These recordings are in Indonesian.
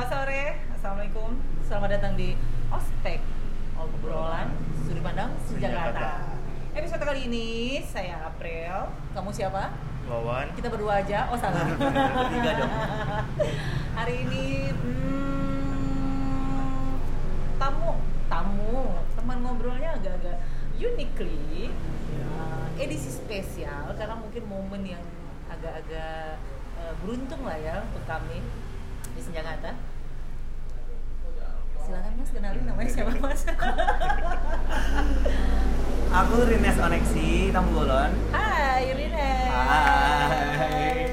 Selamat sore, Assalamualaikum. Selamat datang di Ospek Obrolan Sudut Pandang Jakarta Episode kali ini saya April. Kamu siapa? Wawan. Kita berdua aja, oh salah. Bertiga dong. Hari ini hmm, Tamu. Tamu. Teman ngobrolnya agak-agak uniquely uh, Edisi spesial Karena mungkin momen yang agak-agak uh, beruntung lah ya untuk kami di Senjakarta. Silakan Mas kenalin namanya siapa Mas? Aku Rines Oneksi, Tambolon Hai Rines. Hai.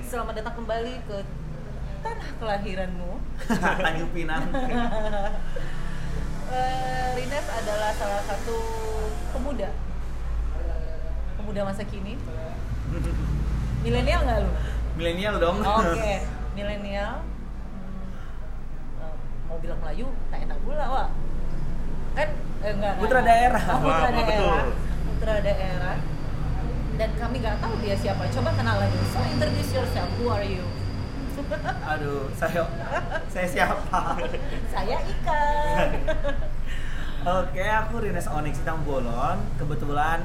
Selamat datang kembali ke tanah kelahiranmu. Tanjung Pinang Eh, Rines adalah salah satu pemuda pemuda masa kini. Milenial nggak lu? Milenial dong Oke, milenial. Mau bilang Melayu, tak enak pula, Wak. Kan eh, enggak. Putra daerah. Oh, putra Wah, daerah. betul. Putra daerah. Dan kami nggak tahu dia siapa. Coba kenalan dulu. So introduce yourself. Who are you? Aduh, saya saya siapa? Saya Ika. Oke, aku Rines Oneksi Tambolon Kebetulan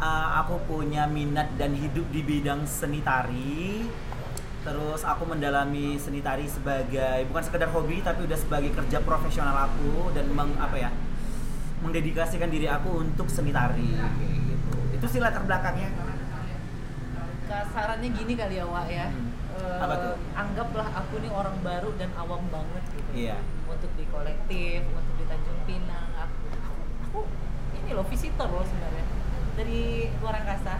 uh, aku punya minat dan hidup di bidang seni tari Terus aku mendalami seni tari sebagai bukan sekedar hobi tapi udah sebagai kerja profesional aku dan meng, apa ya mendedikasikan diri aku untuk seni tari gitu. Itu sih latar belakangnya. Kasarannya gini kali ya, Wak ya. Hmm. Eh, Apa tuh? Anggaplah aku nih orang baru dan awam banget gitu. Iya. Untuk di kolektif, untuk di Tanjung Pinang. Aku, aku, aku ini loh visitor loh sebenarnya dari luar angkasa.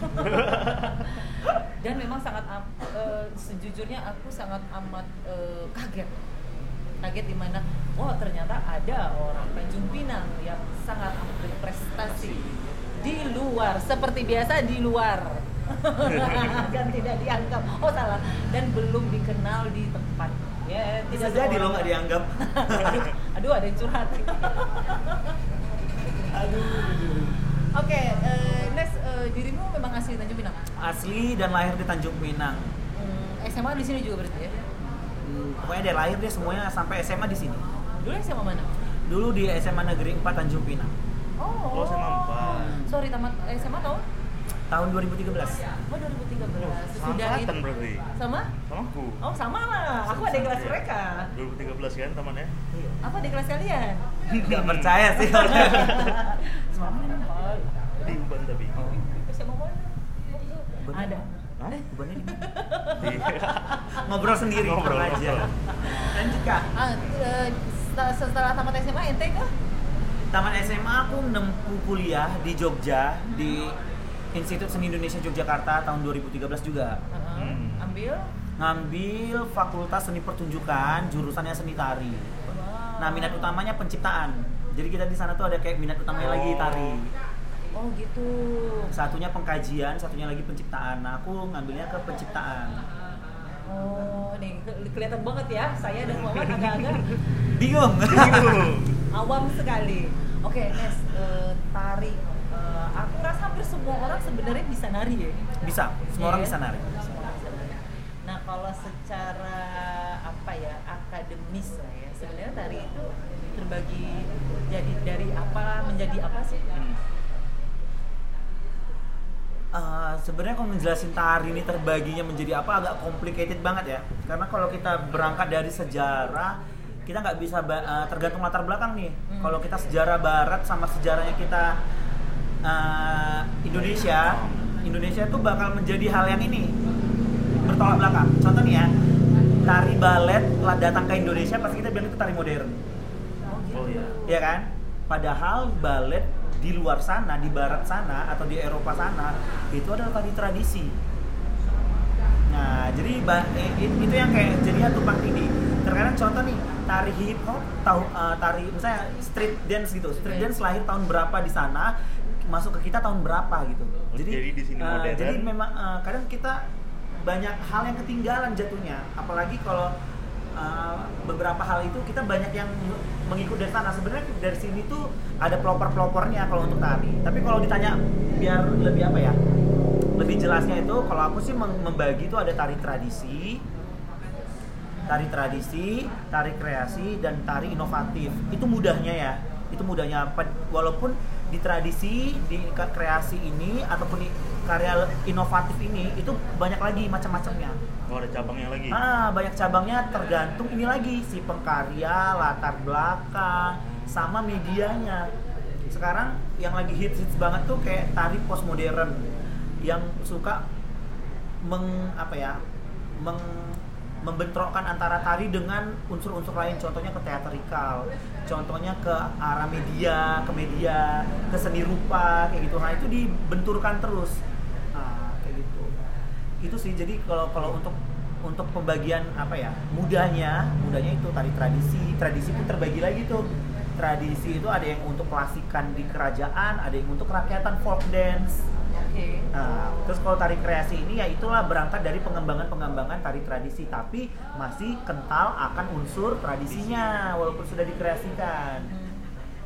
dan memang sangat eh, sejujurnya aku sangat amat eh, kaget. Kaget di mana oh ternyata ada orang Tanjung Pinang yang sangat amat berprestasi di luar seperti biasa di luar. Dan tidak dianggap oh salah. Dan belum dikenal di tempat. Ya Bisa tidak jadi lo nggak dianggap. aduh, aduh ada yang curhat. Aduh. Oke eh, Nes eh, dirimu memang asli Tanjung Pinang Asli dan lahir di Tanjung Pinang. Hmm, SMA di sini juga berarti ya Hmm, pokoknya dari lahir dia semuanya sampai SMA di sini. dulu SMA mana Dulu di SMA Negeri 4 Tanjung Pinang. oh, Oh, SMA empat. sorry tamat SMA tahun Tahun 2013. oh 2013 Sama sudah angkatan itu- berarti. sama Sama aku. oh sama lah aku ada di kelas Iya. mereka 2013 kan temannya? apa di kelas kalian Gak percaya sih. sama oh, Di Uban tapi. SMA mana ada Hah? Bebannya di mana? Iya. Ngobrol sendiri Ngobrol, ngobrol aja. ngobrol. Lanjut kak. ah, eh, setelah, setelah tamat SMA ente kah Taman SMA aku nempuh kuliah di Jogja di Institut Seni Indonesia Yogyakarta tahun 2013 juga. Heeh. Hmm. ambil Ngambil Fakultas Seni Pertunjukan, jurusannya seni tari. Wow. Nah, minat utamanya penciptaan. Jadi kita di sana tuh ada kayak minat utamanya lagi tari. oh gitu Satunya pengkajian, satunya lagi penciptaan. Nah, aku ngambilnya ke penciptaan. oh nih ke- kelihatan banget ya saya dan Wawan agak-agak Bingung. Bingung. awam sekali oke Nes eh, tari aku rasa hampir semua orang sebenarnya bisa nari ya bisa, semua orang Iya. bisa nari. Semua orang bisa nari. Nah kalau secara apa ya akademis lah ya sebenarnya tari itu terbagi jadi dari apa menjadi apa sih? Eh, sebenarnya kalau menjelasin tari ini terbaginya menjadi apa agak complicated banget ya karena kalau kita berangkat dari sejarah kita nggak bisa eh, tergantung latar belakang nih Hmm. kalau kita sejarah barat sama sejarahnya kita eh, Indonesia Indonesia itu bakal menjadi hal yang ini bertolak belakang contoh nih ya tari balet lah datang ke Indonesia pasti kita bilang itu tari modern Oh iya. ya kan? Padahal balet di luar sana, di barat sana atau di Eropa sana itu adalah tari tradisi. Nah, jadi itu yang kayak jadinya tumpang tindih. Terkadang contoh nih, tari hip hop, tahu eh, tari misalnya street dance gitu. Street dance lahir tahun berapa di sana, masuk ke kita tahun berapa gitu. Oh, jadi di sini eh, modern. jadi memang eh, kadang kita banyak hal yang ketinggalan jatuhnya. Apalagi kalau uh, beberapa hal itu kita banyak yang mengikut dari sana. Sebenarnya dari sini tuh ada pelopor-pelopornya kalau untuk tari. Tapi kalau ditanya biar lebih apa ya? Lebih jelasnya itu kalau aku sih mem- membagi itu ada tari tradisi, tari tradisi, tari kreasi, dan tari inovatif. Itu mudahnya ya. Itu mudahnya. Walaupun di tradisi, di kreasi ini ataupun di karya inovatif ini itu banyak lagi macam-macamnya. Oh, ada cabangnya lagi. Ah, banyak cabangnya tergantung ini lagi si pengkarya, latar belakang, sama medianya. Sekarang yang lagi hits hits banget tuh kayak tari postmodern yang suka meng apa ya meng membentrokkan antara tari dengan unsur-unsur lain contohnya ke teatrikal contohnya ke arah media ke media ke seni rupa kayak gitu. Nah itu dibenturkan terus. Nah kayak gitu. Itu sih jadi kalau kalau untuk untuk pembagian apa ya mudahnya mudahnya itu tari tradisi. Tradisi pun terbagi lagi tuh. Tradisi itu ada yang untuk klasikan di kerajaan ada yang untuk kerakyatan folk dance Oke. Nah, terus kalau tari kreasi ini ya itulah berangkat dari pengembangan-pengembangan tari tradisi tapi masih kental akan unsur tradisinya walaupun sudah dikreasikan.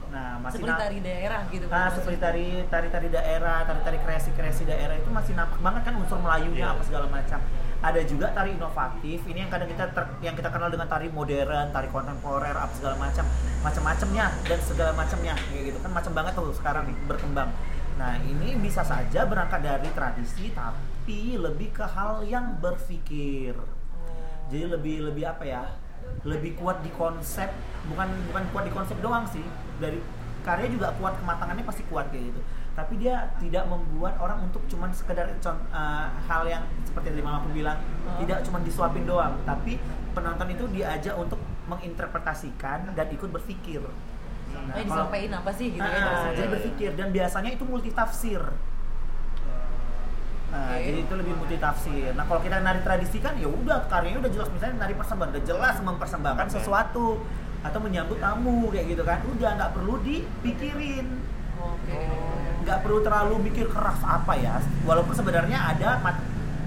Nah, masih Seperti tari daerah gitu. Nah, seperti tari tari tari daerah, tari tari kreasi kreasi daerah itu masih nampak banget kan unsur Melayunya Iya. apa segala macam. Ada juga tari inovatif. Ini yang kadang kita ter- yang kita kenal dengan tari modern, tari kontemporer, apa segala macam, macam-macamnya dan segala macamnya kayak gitu kan macam banget tuh sekarang berkembang. Nah, ini bisa saja berangkat dari tradisi tapi lebih ke hal yang berpikir. Jadi lebih lebih apa ya? Lebih kuat di konsep bukan bukan kuat di konsep doang sih. Dari karya juga kuat kematangannya pasti kuat kayak gitu. Tapi dia tidak membuat orang untuk cuman sekedar eh, hal yang seperti yang tadi mama pun bilang Oh. tidak cuman disuapin doang. Tapi penonton itu diajak untuk menginterpretasikan dan ikut berpikir Nah, Eh disampaikan apa sih gitu Ah, ya? Maksudnya. jadi berpikir dan biasanya itu multitafsir. Nah, Oke. jadi itu lebih multitafsir. Nah, kalau kita nari tradisi kan ya udah karyanya udah jelas misalnya nari persembahan udah jelas mempersembahkan Oke. sesuatu atau menyambut tamu kayak gitu kan. Udah nggak perlu dipikirin. Oke. Nggak perlu terlalu mikir keras apa ya. Walaupun sebenarnya ada mat-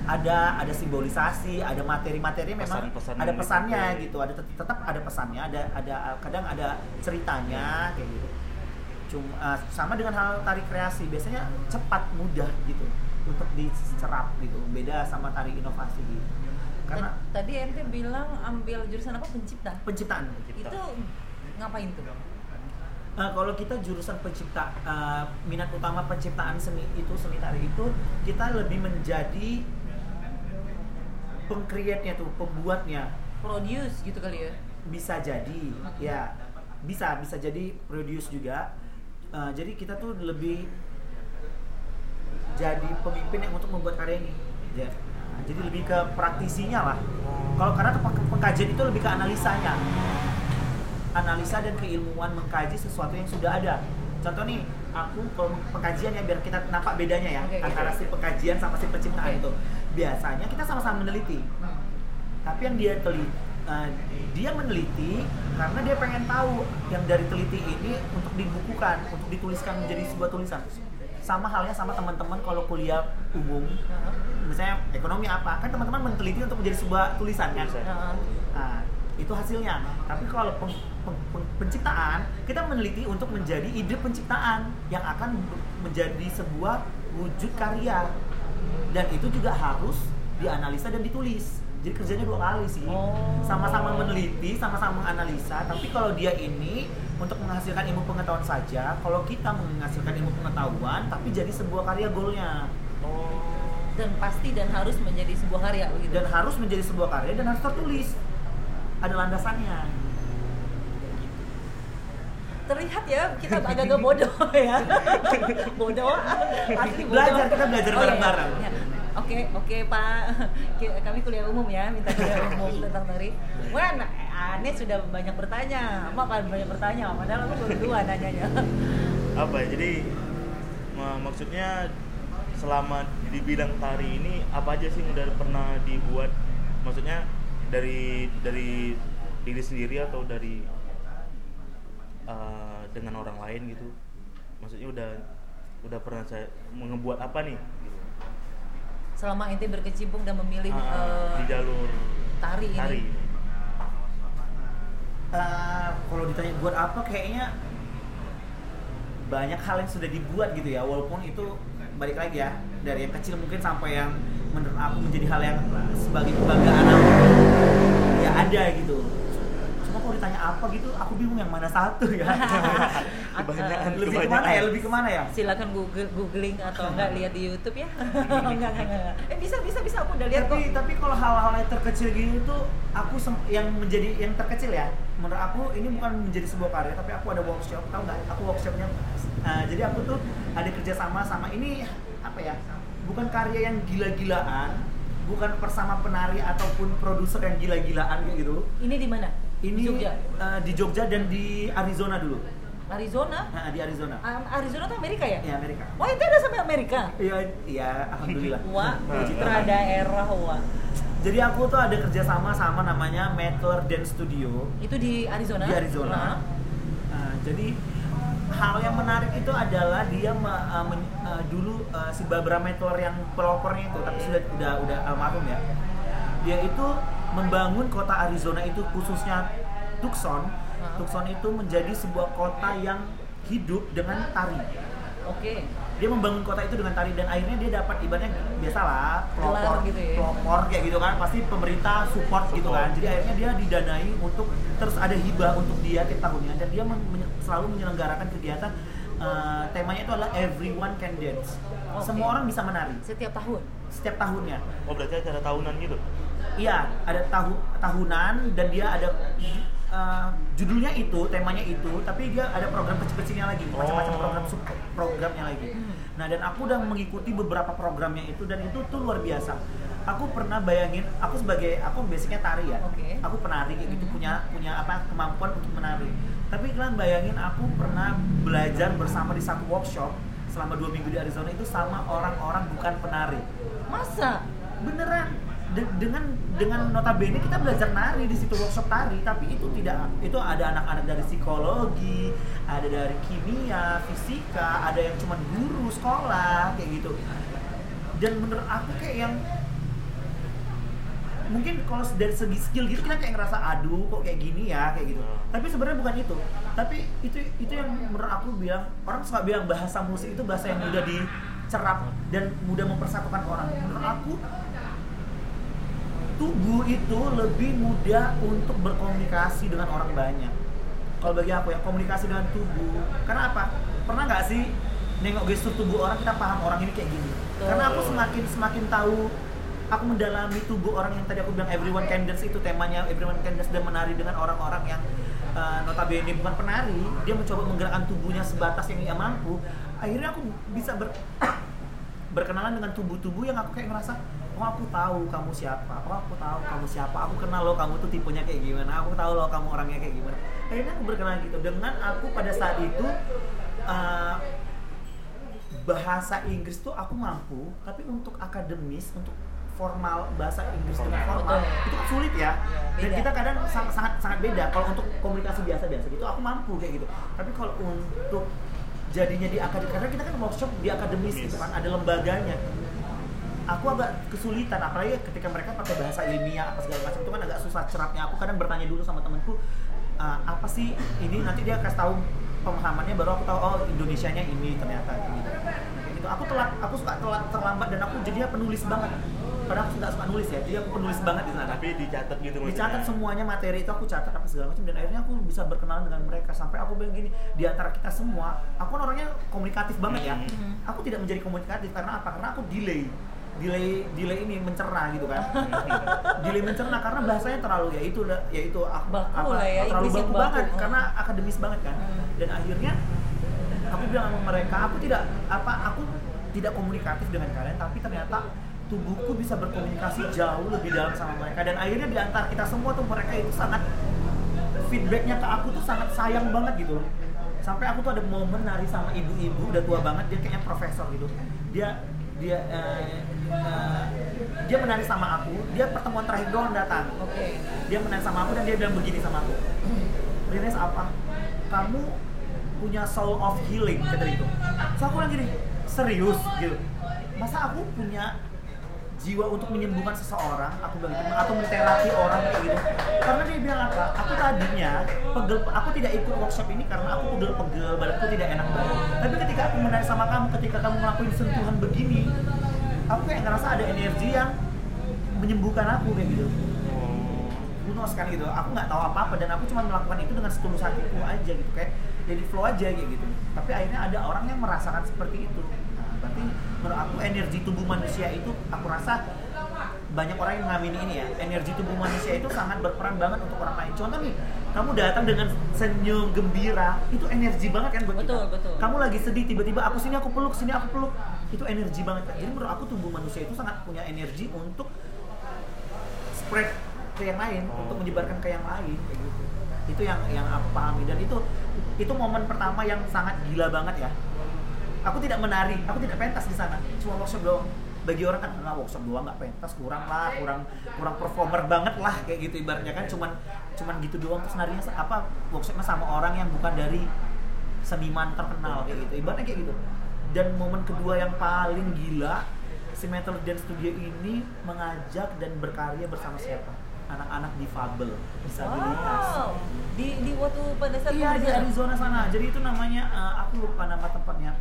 ada ada simbolisasi, ada materi-materi memang Pesan-pesan ada pesannya dipakai. gitu, ada tet- tetap ada pesannya, ada ada kadang ada ceritanya kayak gitu. Cuma uh, sama dengan hal tari kreasi biasanya cepat mudah gitu untuk diserap gitu. Beda sama tari inovasi gitu. Karena Tad- tadi ente bilang ambil jurusan apa pencipta? penciptaan. Pencipta. Itu ngapain tuh? Uh, kalau kita jurusan pencipta uh, minat utama penciptaan seni itu seni tari itu kita lebih menjadi pengcreate-nya tuh, pembuatnya Produce gitu kali ya? bisa jadi ya bisa bisa jadi produce juga Uh, jadi kita tuh lebih jadi pemimpin yang untuk membuat karya ini Jeff. Nah, jadi lebih ke praktisinya lah kalau karena pengkajian itu lebih ke analisanya analisa dan keilmuan mengkaji sesuatu yang sudah ada contoh nih aku kalau pengkajian ya biar kita nampak bedanya ya oke. antara si pengkajian sama si penciptaan Oke. itu biasanya kita sama-sama meneliti. Hmm. tapi yang dia teliti dia meneliti karena dia pengen tahu yang dari teliti ini untuk dibukukan untuk dituliskan menjadi sebuah tulisan. Sama halnya sama teman-teman kalau kuliah umum. Misalnya ekonomi apa kan teman-teman meneliti untuk menjadi sebuah tulisan kan? Nah itu hasilnya. Tapi kalau peng- peng- peng- penciptaan kita meneliti untuk menjadi ide penciptaan yang akan menjadi sebuah wujud karya dan itu juga harus dianalisa dan ditulis. Jadi kerjanya dua kali sih. Oh. sama-sama meneliti sama-sama menganalisa tapi kalau dia ini untuk menghasilkan ilmu pengetahuan saja kalau kita menghasilkan ilmu pengetahuan tapi jadi sebuah karya goalnya. Dan pasti dan harus menjadi sebuah karya gitu. dan harus menjadi sebuah karya dan harus tertulis. Ada landasannya. Terlihat ya kita agak-agak bodoh ya. Bodoh. Asli bodoh. Belajar, kita belajar Oh, iya, bareng-bareng. iya. Oke oke pak. Kami kuliah umum ya minta kuliah umum tentang tari. Wan aneh sudah banyak bertanya. Apa kan banyak bertanya. Padahal aku baru dua nanyanya. Apa ya jadi ma- maksudnya selama di bidang tari ini apa aja sih yang udah pernah dibuat? Maksudnya dari dari diri sendiri atau dari uh, dengan orang lain gitu? Maksudnya udah udah pernah saya ngebuat apa nih. Selama ente berkecimpung dan memilih Ah, eh, di jalur tari ini. tari Eh, kalau ditanya buat apa kayaknya banyak hal yang sudah dibuat gitu ya. Walaupun itu balik lagi ya dari yang kecil mungkin sampai yang menurut aku menjadi hal yang sebagai kebanggaan aku. Ya ada gitu kalau ditanya apa gitu aku bingung yang mana satu ya. Kebanyakan, lebih kebanyakan. ke mana ya lebih ke mana ya? Silakan google googling atau enggak lihat di YouTube ya. Enggak, enggak, enggak. eh bisa bisa bisa aku udah lihat kok. tapi tapi kalau hal-hal yang terkecil gitu tuh aku sem- yang menjadi yang terkecil ya menurut aku ini bukan menjadi sebuah karya tapi aku ada workshop tahu nggak? Aku workshopnya uh, jadi aku tuh ada kerjasama sama ini apa ya bukan karya yang gila-gilaan bukan bersama penari ataupun produser yang gila-gilaan kayak gitu. Ini di mana ini Di Jogja uh, di Jogja dan di Arizona dulu Arizona nah, di Arizona Um, Arizona tuh Amerika ya? ya Amerika Wah itu ada sampai Amerika? iya iya alhamdulillah Wah, putra Tuhan. daerah wah. jadi aku tuh ada kerjasama sama namanya Mettler Dance Studio Itu di Arizona? di Arizona. Nah. Nah, jadi hal yang menarik itu adalah dia me- uh, men- uh, dulu uh, si Barbara Mettler yang pelopornya itu tapi sudah udah udah almarhum ya. Dia itu membangun kota Arizona itu khususnya Tucson. Tucson itu menjadi sebuah kota yang hidup dengan tari. Oke. Dia membangun kota itu dengan tari dan akhirnya dia dapat ibaratnya biasalah pelopor gitu ya. pelopor kayak gitu kan pasti pemerintah support, gitu Support. kan jadi akhirnya dia didanai untuk terus ada hibah untuk dia tiap tahunnya dan dia men- selalu menyelenggarakan kegiatan eh, temanya itu adalah everyone can dance Oke. semua orang bisa menari Setiap tahun. setiap tahunnya Oh berarti acara tahunan gitu? Iya, ada tahu tahunan dan dia ada uh, judulnya itu, temanya itu, tapi dia ada program kecil-kecilnya lagi, macam-macam Oh. program sub programnya lagi. Nah, dan aku udah mengikuti beberapa programnya itu dan itu tuh luar biasa. Aku pernah bayangin, aku sebagai aku basicnya tari ya, Oke. aku penari kayak gitu Mhm. punya punya apa kemampuan untuk menari. Tapi kalian bayangin aku pernah belajar bersama di satu workshop selama dua minggu di Arizona itu sama orang-orang bukan penari Masa? beneran De- dengan dengan notabene kita belajar nari di situ workshop tari tapi itu tidak itu ada anak-anak dari psikologi ada dari kimia fisika ada yang cuma guru sekolah kayak gitu. Dan menurut aku kayak yang mungkin kalau dari segi skill gitu kita kayak ngerasa aduh kok kayak gini ya? kayak gitu. Tapi sebenarnya bukan itu. Tapi itu itu yang menurut aku bilang orang suka bilang bahasa musik itu bahasa yang mudah dicerap dan mudah mempersatukan orang. Menurut aku tubuh itu lebih mudah untuk berkomunikasi dengan orang banyak. Kalau bagi aku ya komunikasi dengan tubuh. Karena apa? Pernah nggak sih nengok gestur tubuh orang kita paham orang ini kayak gini? Karena aku semakin semakin tahu aku mendalami tubuh orang yang tadi aku bilang everyone can dance itu temanya everyone can dance dan menari dengan orang-orang yang uh, notabene bukan penari. Dia mencoba menggerakkan tubuhnya sebatas yang ia mampu. Akhirnya aku bisa ber berkenalan dengan tubuh-tubuh yang aku kayak ngerasa oh aku tahu kamu siapa. Oh aku tahu kamu siapa. Aku kenal lo kamu tuh tipenya kayak gimana. Aku tahu lo kamu orangnya kayak gimana. Akhirnya aku berkenalan gitu. Dengan aku pada saat itu uh, bahasa Inggris tuh aku mampu tapi untuk akademis untuk formal bahasa Inggris dengan formal. itu kan sulit ya. Iya, dan kita kadang sangat sangat sangat beda. Kalau untuk komunikasi biasa-biasa gitu aku mampu kayak gitu. Tapi kalau untuk jadinya di akademik karena kita kan workshop di akademis gitu kan ada lembaganya aku agak kesulitan apalagi ketika mereka pakai bahasa ilmiah apa segala macam itu kan agak susah cerapnya. Aku kadang bertanya dulu sama temanku "Ah, apa sih ini? Nanti dia kasih tahu pemahamannya baru aku tahu oh Indonesianya ini ternyata kayak gitu. Aku telat aku suka telat terlambat dan aku jadinya penulis banget. Padahal aku nggak suka nulis ya jadi aku penulis banget di sana. Tapi dicatat gitu maksudnya? dicatat semuanya materi itu aku catat apa segala macam dan akhirnya aku bisa berkenalan dengan mereka. Sampai aku bilang gini di antara kita semua aku kan orangnya komunikatif banget ya. Mhm. aku tidak menjadi komunikatif karena apa? Karena aku delay delay delay ini mencerna gitu kan delay mencerna karena bahasanya terlalu ya itu ya itu aku Baku lah ya, terlalu baku baku. banget Oh. karena akademis banget kan Hmm. dan akhirnya aku bilang sama mereka aku tidak apa aku tidak komunikatif dengan kalian tapi ternyata tubuhku bisa berkomunikasi jauh lebih dalam sama mereka dan akhirnya di antara kita semua tuh mereka itu sangat feedbacknya ke aku tuh sangat sayang banget gitu sampai aku tuh ada momen nari sama ibu-ibu udah tua banget dia kayaknya profesor gitu dia dia eh, eh, dia menari sama aku dia pertemuan terakhir doang datang. Oke. dia menang sama aku dan dia bilang begini sama aku. Rines apa? Kamu punya soul of healing kata itu. So aku bilang gini serius gitu. Masa aku punya jiwa untuk menyembuhkan seseorang aku bilang gitu atau menterapi orang kayak gitu. Karena dia bilang apa? Aku tadinya pegel aku tidak ikut workshop ini karena aku pegel-pegel badanku tidak enak badan tapi ketika aku menari sama kamu ketika kamu ngelakuin sentuhan begini aku kayak ngerasa ada energi yang menyembuhkan aku kayak gitu. Bunos kan gitu. Aku nggak tahu apa apa dan aku cuma melakukan itu dengan setulus hatiku aja gitu kayak jadi flow aja kayak gitu. Tapi akhirnya ada orang yang merasakan seperti itu berarti menurut aku energi tubuh manusia itu aku rasa banyak orang yang mengamini ini ya. Energi tubuh manusia itu sangat berperan banget untuk orang lain. Contoh nih kamu datang dengan senyum gembira itu energi banget kan buat Betul, kita. Betul. kamu lagi sedih tiba-tiba aku sini aku peluk sini aku peluk. Itu energi banget kan jadi menurut aku tubuh manusia itu sangat punya energi untuk spread ke yang lain Oh. untuk menyebarkan ke yang lain kayak gitu. Itu yang yang aku pahami. Dan itu itu momen pertama yang sangat gila banget ya aku tidak menari aku tidak pentas di sana cuma workshop doang bagi orang kan nah workshop doang nggak pentas kurang lah kurang kurang performer banget lah kayak gitu ibaratnya kan cuman cuman gitu doang terus narinya apa workshopnya sama orang yang bukan dari seniman terkenal kayak gitu ibaratnya kayak gitu dan momen kedua yang paling gila si Metal Dance Studio ini mengajak dan berkarya bersama siapa anak-anak difabel disabilitas Wow. Di di waktu pada saat Iya di? Arizona sana. Jadi itu namanya eh, aku lupa nama tempatnya.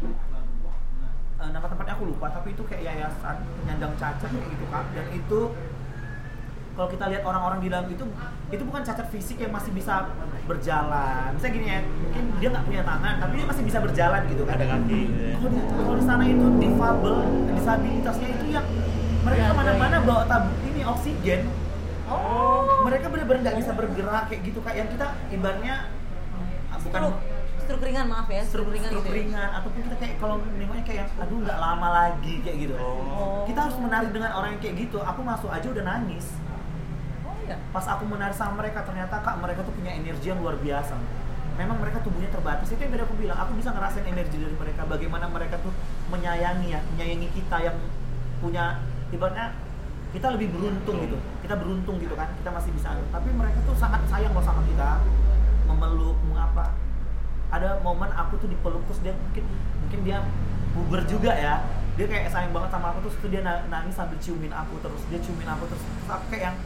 Eh, nama tempatnya aku lupa, tapi itu kayak yayasan penyandang cacat kayak gitu kan. Dan itu kalau kita lihat orang-orang di dalam itu itu bukan cacat fisik yang masih bisa berjalan. Misalnya gini ya, mungkin dia nggak punya tangan, tapi dia masih bisa berjalan gitu kan. Ada kaki. Kalau di, kalau di sana itu difabel, disabilitasnya itu yang mereka Ya, ke mana-mana ya. bawa tabung ini oksigen Oh. mereka benar-benar nggak bisa bergerak kayak gitu kayak yang kita ibaratnya ah, bukan Stroke. Stroke ringan maaf ya. stroke ringan stroke gitu ya? ringan ataupun kita kayak kalau nengoknya kayak yang, aduh nggak lama lagi kayak gitu. Oh. kita harus menari dengan orang yang kayak gitu. Aku masuk aja udah nangis. Oh iya. pas aku menari sama mereka ternyata kak mereka tuh punya energi yang luar biasa. Memang mereka tubuhnya terbatas. Itu yang tadi aku bilang aku bisa ngerasain energi dari mereka. Bagaimana mereka tuh menyayangi ya menyayangi kita yang punya ibaratnya kita lebih beruntung gitu. Kita beruntung gitu kan kita masih bisa. Tapi mereka tuh sangat sayang loh sama kita. Memeluk mengapa ada momen aku tuh dipeluk terus dia mungkin mungkin dia puber juga ya. Dia kayak sayang banget sama aku terus tuh dia na- nangis sambil ciumin aku terus. Dia ciumin aku terus, terus aku kayak yang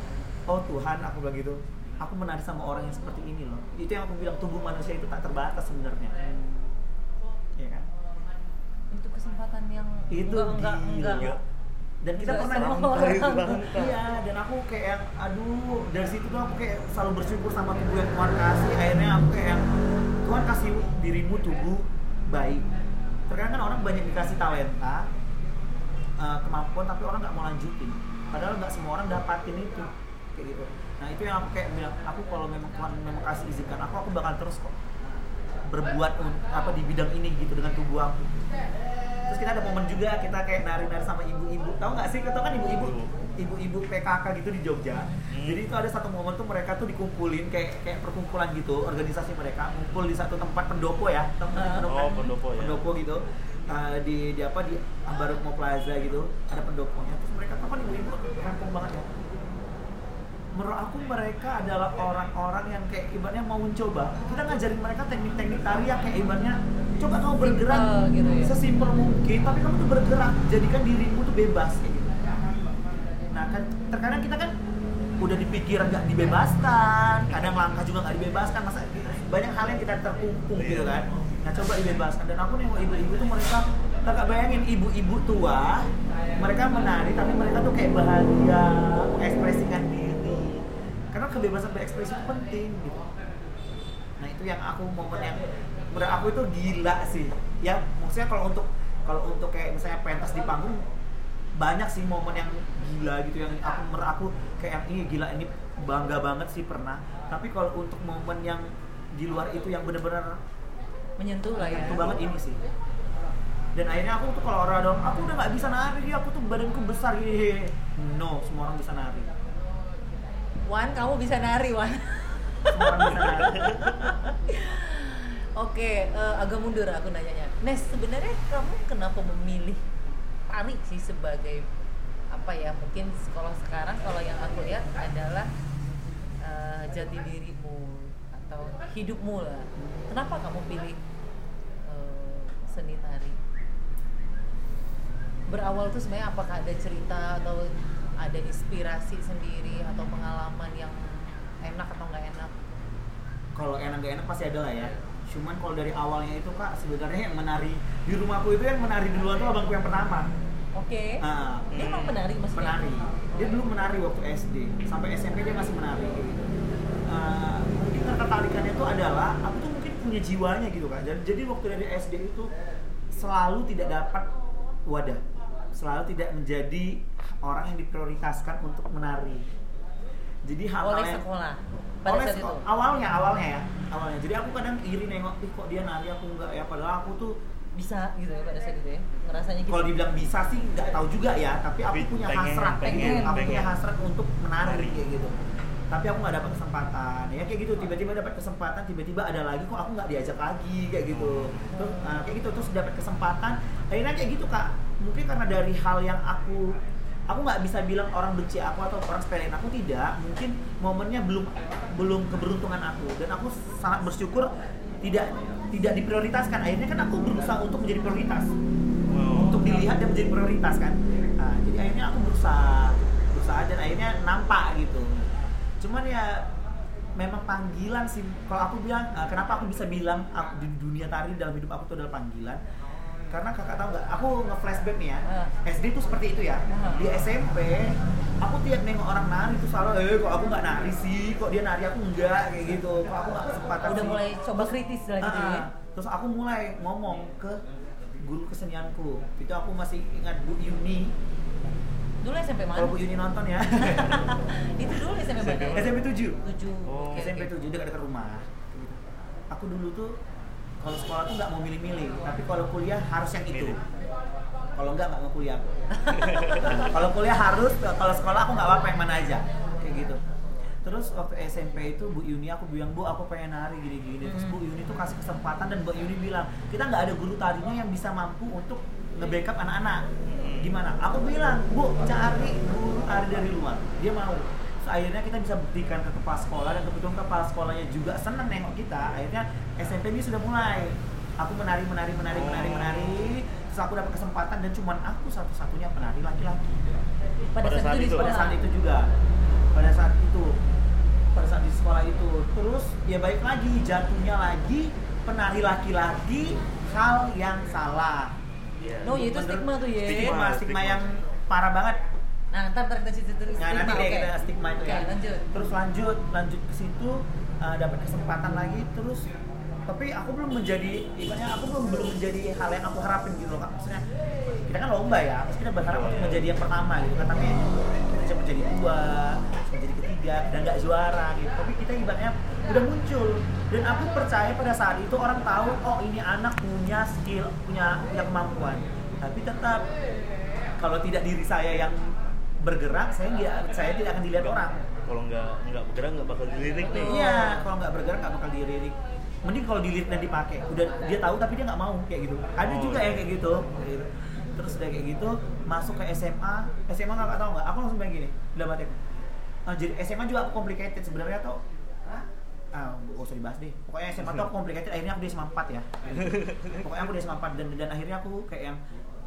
oh Tuhan aku bilang gitu. Aku menari sama orang yang seperti ini loh. Itu yang aku bilang tubuh manusia itu tak terbatas sebenarnya. Iya kan? Itu kesempatan yang itu enggak enggak. Dan kita Nggak pernah semua di- orang. Itu banget. iya dan aku kayak yang aduh. Dari situ tuh aku kayak selalu bersyukur sama tubuh yang Tuhan kasih. Akhirnya aku kayak yang Tuhan kasih dirimu tubuh baik. Terkadang kan orang banyak dikasih talenta eh, kemampuan tapi orang nggak mau lanjutin. Padahal nggak semua orang dapatin itu. Kayak gitu. Nah itu yang aku kayak bilang aku kalau memang Tuhan memang kasih izinkan aku aku bakal terus kok berbuat apa di bidang ini gitu dengan tubuh aku terus kita ada momen juga kita kayak nari-nari sama ibu-ibu. Tahu nggak sih? Kita kan ibu-ibu? Ibu-ibu PKK gitu di Jogja. Hmm. jadi itu ada satu momen tuh mereka tuh dikumpulin kayak kayak perkumpulan gitu organisasi mereka ngumpul di satu tempat pendopo ya. Tempat pendopo, Oh, pendopo ya. pendopo gitu. Uh, di, di apa di Ambarukmo Plaza gitu ada pendoponya. Terus mereka tuh kan ibu-ibu rampung banget ya menurut aku mereka adalah orang-orang yang kayak ibaratnya mau mencoba. Kita ngajarin mereka teknik-teknik tari yang kayak ibaratnya coba kamu bergerak Simpel gitu ya. sesimpel mungkin tapi kamu tuh bergerak. Jadikan dirimu tuh bebas kayak gitu. Nah kan terkadang kita kan udah dipikir nggak dibebaskan kadang langkah juga nggak dibebaskan. Masa banyak hal yang kita terkungkung gitu kan? Nah coba dibebaskan. Dan aku nengok ibu-ibu tuh mereka kakak bayangin ibu-ibu tua mereka menari tapi mereka tuh kayak bahagia mengekspresikan diri karena kebebasan berekspresi itu penting gitu. Nah itu yang aku momen yang menurut aku itu gila sih. Ya maksudnya kalau untuk kalau untuk kayak misalnya pentas di panggung banyak sih momen yang gila gitu yang aku menurut aku kayak yang ini gila ini bangga banget sih pernah. Tapi kalau untuk momen yang di luar itu yang bener-bener menyentuh lah ya. itu banget ini sih. Dan akhirnya aku tuh kalau orang dong aku udah nggak bisa nari aku tuh badanku besar hehehe. No semua orang bisa nari Wan, kamu bisa nari, Wan. Oke, eh, agak mundur aku nanyanya. Nes, sebenarnya kamu kenapa memilih tari sih sebagai apa ya? Mungkin kalau sekarang kalau yang aku lihat adalah eh, jati dirimu atau hidupmu lah. Kenapa kamu pilih eh, seni tari? Berawal tuh sebenarnya apakah ada cerita atau ada inspirasi sendiri atau pengalaman yang enak atau nggak enak? kalau enak gak enak pasti ada lah ya. Cuman kalau dari awalnya itu kak sebenarnya yang menari di rumahku itu yang menari duluan tuh abangku yang pertama. Oke. Ah, Dia emang menari maksudnya? menari. Dia dulu menari waktu SD sampai SMP dia masih menari. Uh, mungkin ketertarikannya itu adalah aku tuh mungkin punya jiwanya gitu kan jadi, jadi waktu dari SD itu selalu tidak dapat wadah. Selalu tidak menjadi orang yang diprioritaskan untuk menari. Jadi hal oleh yang sekolah pada oleh saat itu? awalnya awalnya ya awalnya. Jadi aku kadang iri nengok ih kok dia nari aku enggak ya? Padahal aku tuh bisa gitu ya pada saat itu ya. Ngerasanya gitu. Kalau dibilang bisa sih nggak tahu juga ya tapi aku punya pengen, hasrat pengen, aku punya pengen. hasrat untuk menari kayak gitu. Tapi aku nggak dapat kesempatan. Ya kayak gitu tiba-tiba dapat kesempatan tiba-tiba ada lagi kok aku nggak diajak lagi kayak gitu. Terus nah, kayak gitu terus dapat kesempatan. Akhirnya kayak gitu kak. Mungkin karena dari hal yang aku aku nggak bisa bilang orang benci aku atau orang sepelein aku tidak. Mungkin momennya belum belum keberuntungan aku. Dan aku sangat bersyukur tidak tidak diprioritaskan. Akhirnya kan aku berusaha untuk menjadi prioritas. Oh. untuk dilihat dan menjadi prioritas kan? Nah, jadi akhirnya aku berusaha berusaha dan akhirnya nampak gitu. Cuman ya memang panggilan sih. Kalau aku bilang eh, kenapa aku bisa bilang aku, di dunia tari dalam hidup aku itu adalah panggilan karena kakak tahu nggak aku nge-flashback nih ya Ah. SD itu seperti itu ya Ah. di SMP aku tiap nengok orang nari tuh selalu eh kok aku nggak nari sih kok dia nari aku enggak kayak gitu kok aku nggak kesempatan udah sih? mulai coba kritis lah gitu Ah, ya terus aku mulai ngomong ke guru kesenianku itu aku masih ingat Bu Yuni dulu SMP mana kalau Bu Yuni nonton ya itu dulu SMP SMP mana? SMP 7 tujuh Oh. Oke, SMP oke. 7 dekat-dekat rumah aku dulu tuh kalau sekolah tuh nggak mau milih-milih tapi kalau kuliah harus yang itu. Kalau nggak nggak mau kuliah. Kalau kuliah harus kalau sekolah aku nggak apa-apa yang mana aja. Kayak gitu. Terus waktu SMP itu Bu Yuni aku bilang Bu aku pengen nari gini-gini. Terus Hmm. Bu Yuni tuh kasih kesempatan dan Bu Yuni bilang kita nggak ada guru tarinya yang bisa mampu untuk nge-backup anak-anak. Gimana? Aku bilang Bu cari guru tari dari luar. Dia mau Terus akhirnya kita bisa buktikan ke kepala sekolah dan kebetulan kepala sekolahnya juga seneng nengok kita. Akhirnya SMP ini sudah mulai. Aku menari menari menari menari Oh. menari. Terus aku dapat kesempatan dan cuman aku satu-satunya penari laki-laki. Pada, Pada saat, saat itu pada saat itu juga. Pada saat itu. Pada saat di sekolah itu. Terus ya baik lagi jatuhnya lagi penari laki-laki hal yang salah. Iya. no ya itu stigma tuh ya stigma, Stigma, stigma stigma. yang parah banget nah ntar ntar kita cerita Nah, stigma nanti oke. kita stigma itu oke ya. lanjut Terus lanjut, lanjut ke situ uh, dapat kesempatan lagi terus tapi aku belum menjadi ibaratnya aku belum belum menjadi hal yang aku harapin gitu loh Kak. Maksudnya kita kan lomba ya, terus kita berharap untuk menjadi yang pertama gitu kan tapi kita cuma menjadi dua, cuma menjadi ketiga dan nggak juara gitu. Tapi kita ibaratnya udah muncul dan aku percaya pada saat itu orang tahu oh ini anak punya skill, punya punya kemampuan. Tapi tetap kalau tidak diri saya yang bergerak, saya nggak saya tidak akan dilihat orang. Kalau nggak nggak bergerak nggak bakal dilirik nih. Iya, kalau nggak bergerak nggak bakal dilirik. Mending kalau dilirik dan dipakai. Udah dia tahu tapi dia nggak mau kayak gitu. Ada Oh, juga iya. yang kayak gitu. Gitu. Terus udah kayak gitu masuk ke SMA. SMA nggak tahu nggak? Aku langsung bilang gini dalam hati aku. "Ah, jadi SMA juga aku complicated sebenarnya tuh. Ah, gak usah dibahas deh. Pokoknya SMA tuh aku complicated. Akhirnya aku di SMA 4 ya. Pokoknya aku di SMA 4 dan dan akhirnya aku kayak yang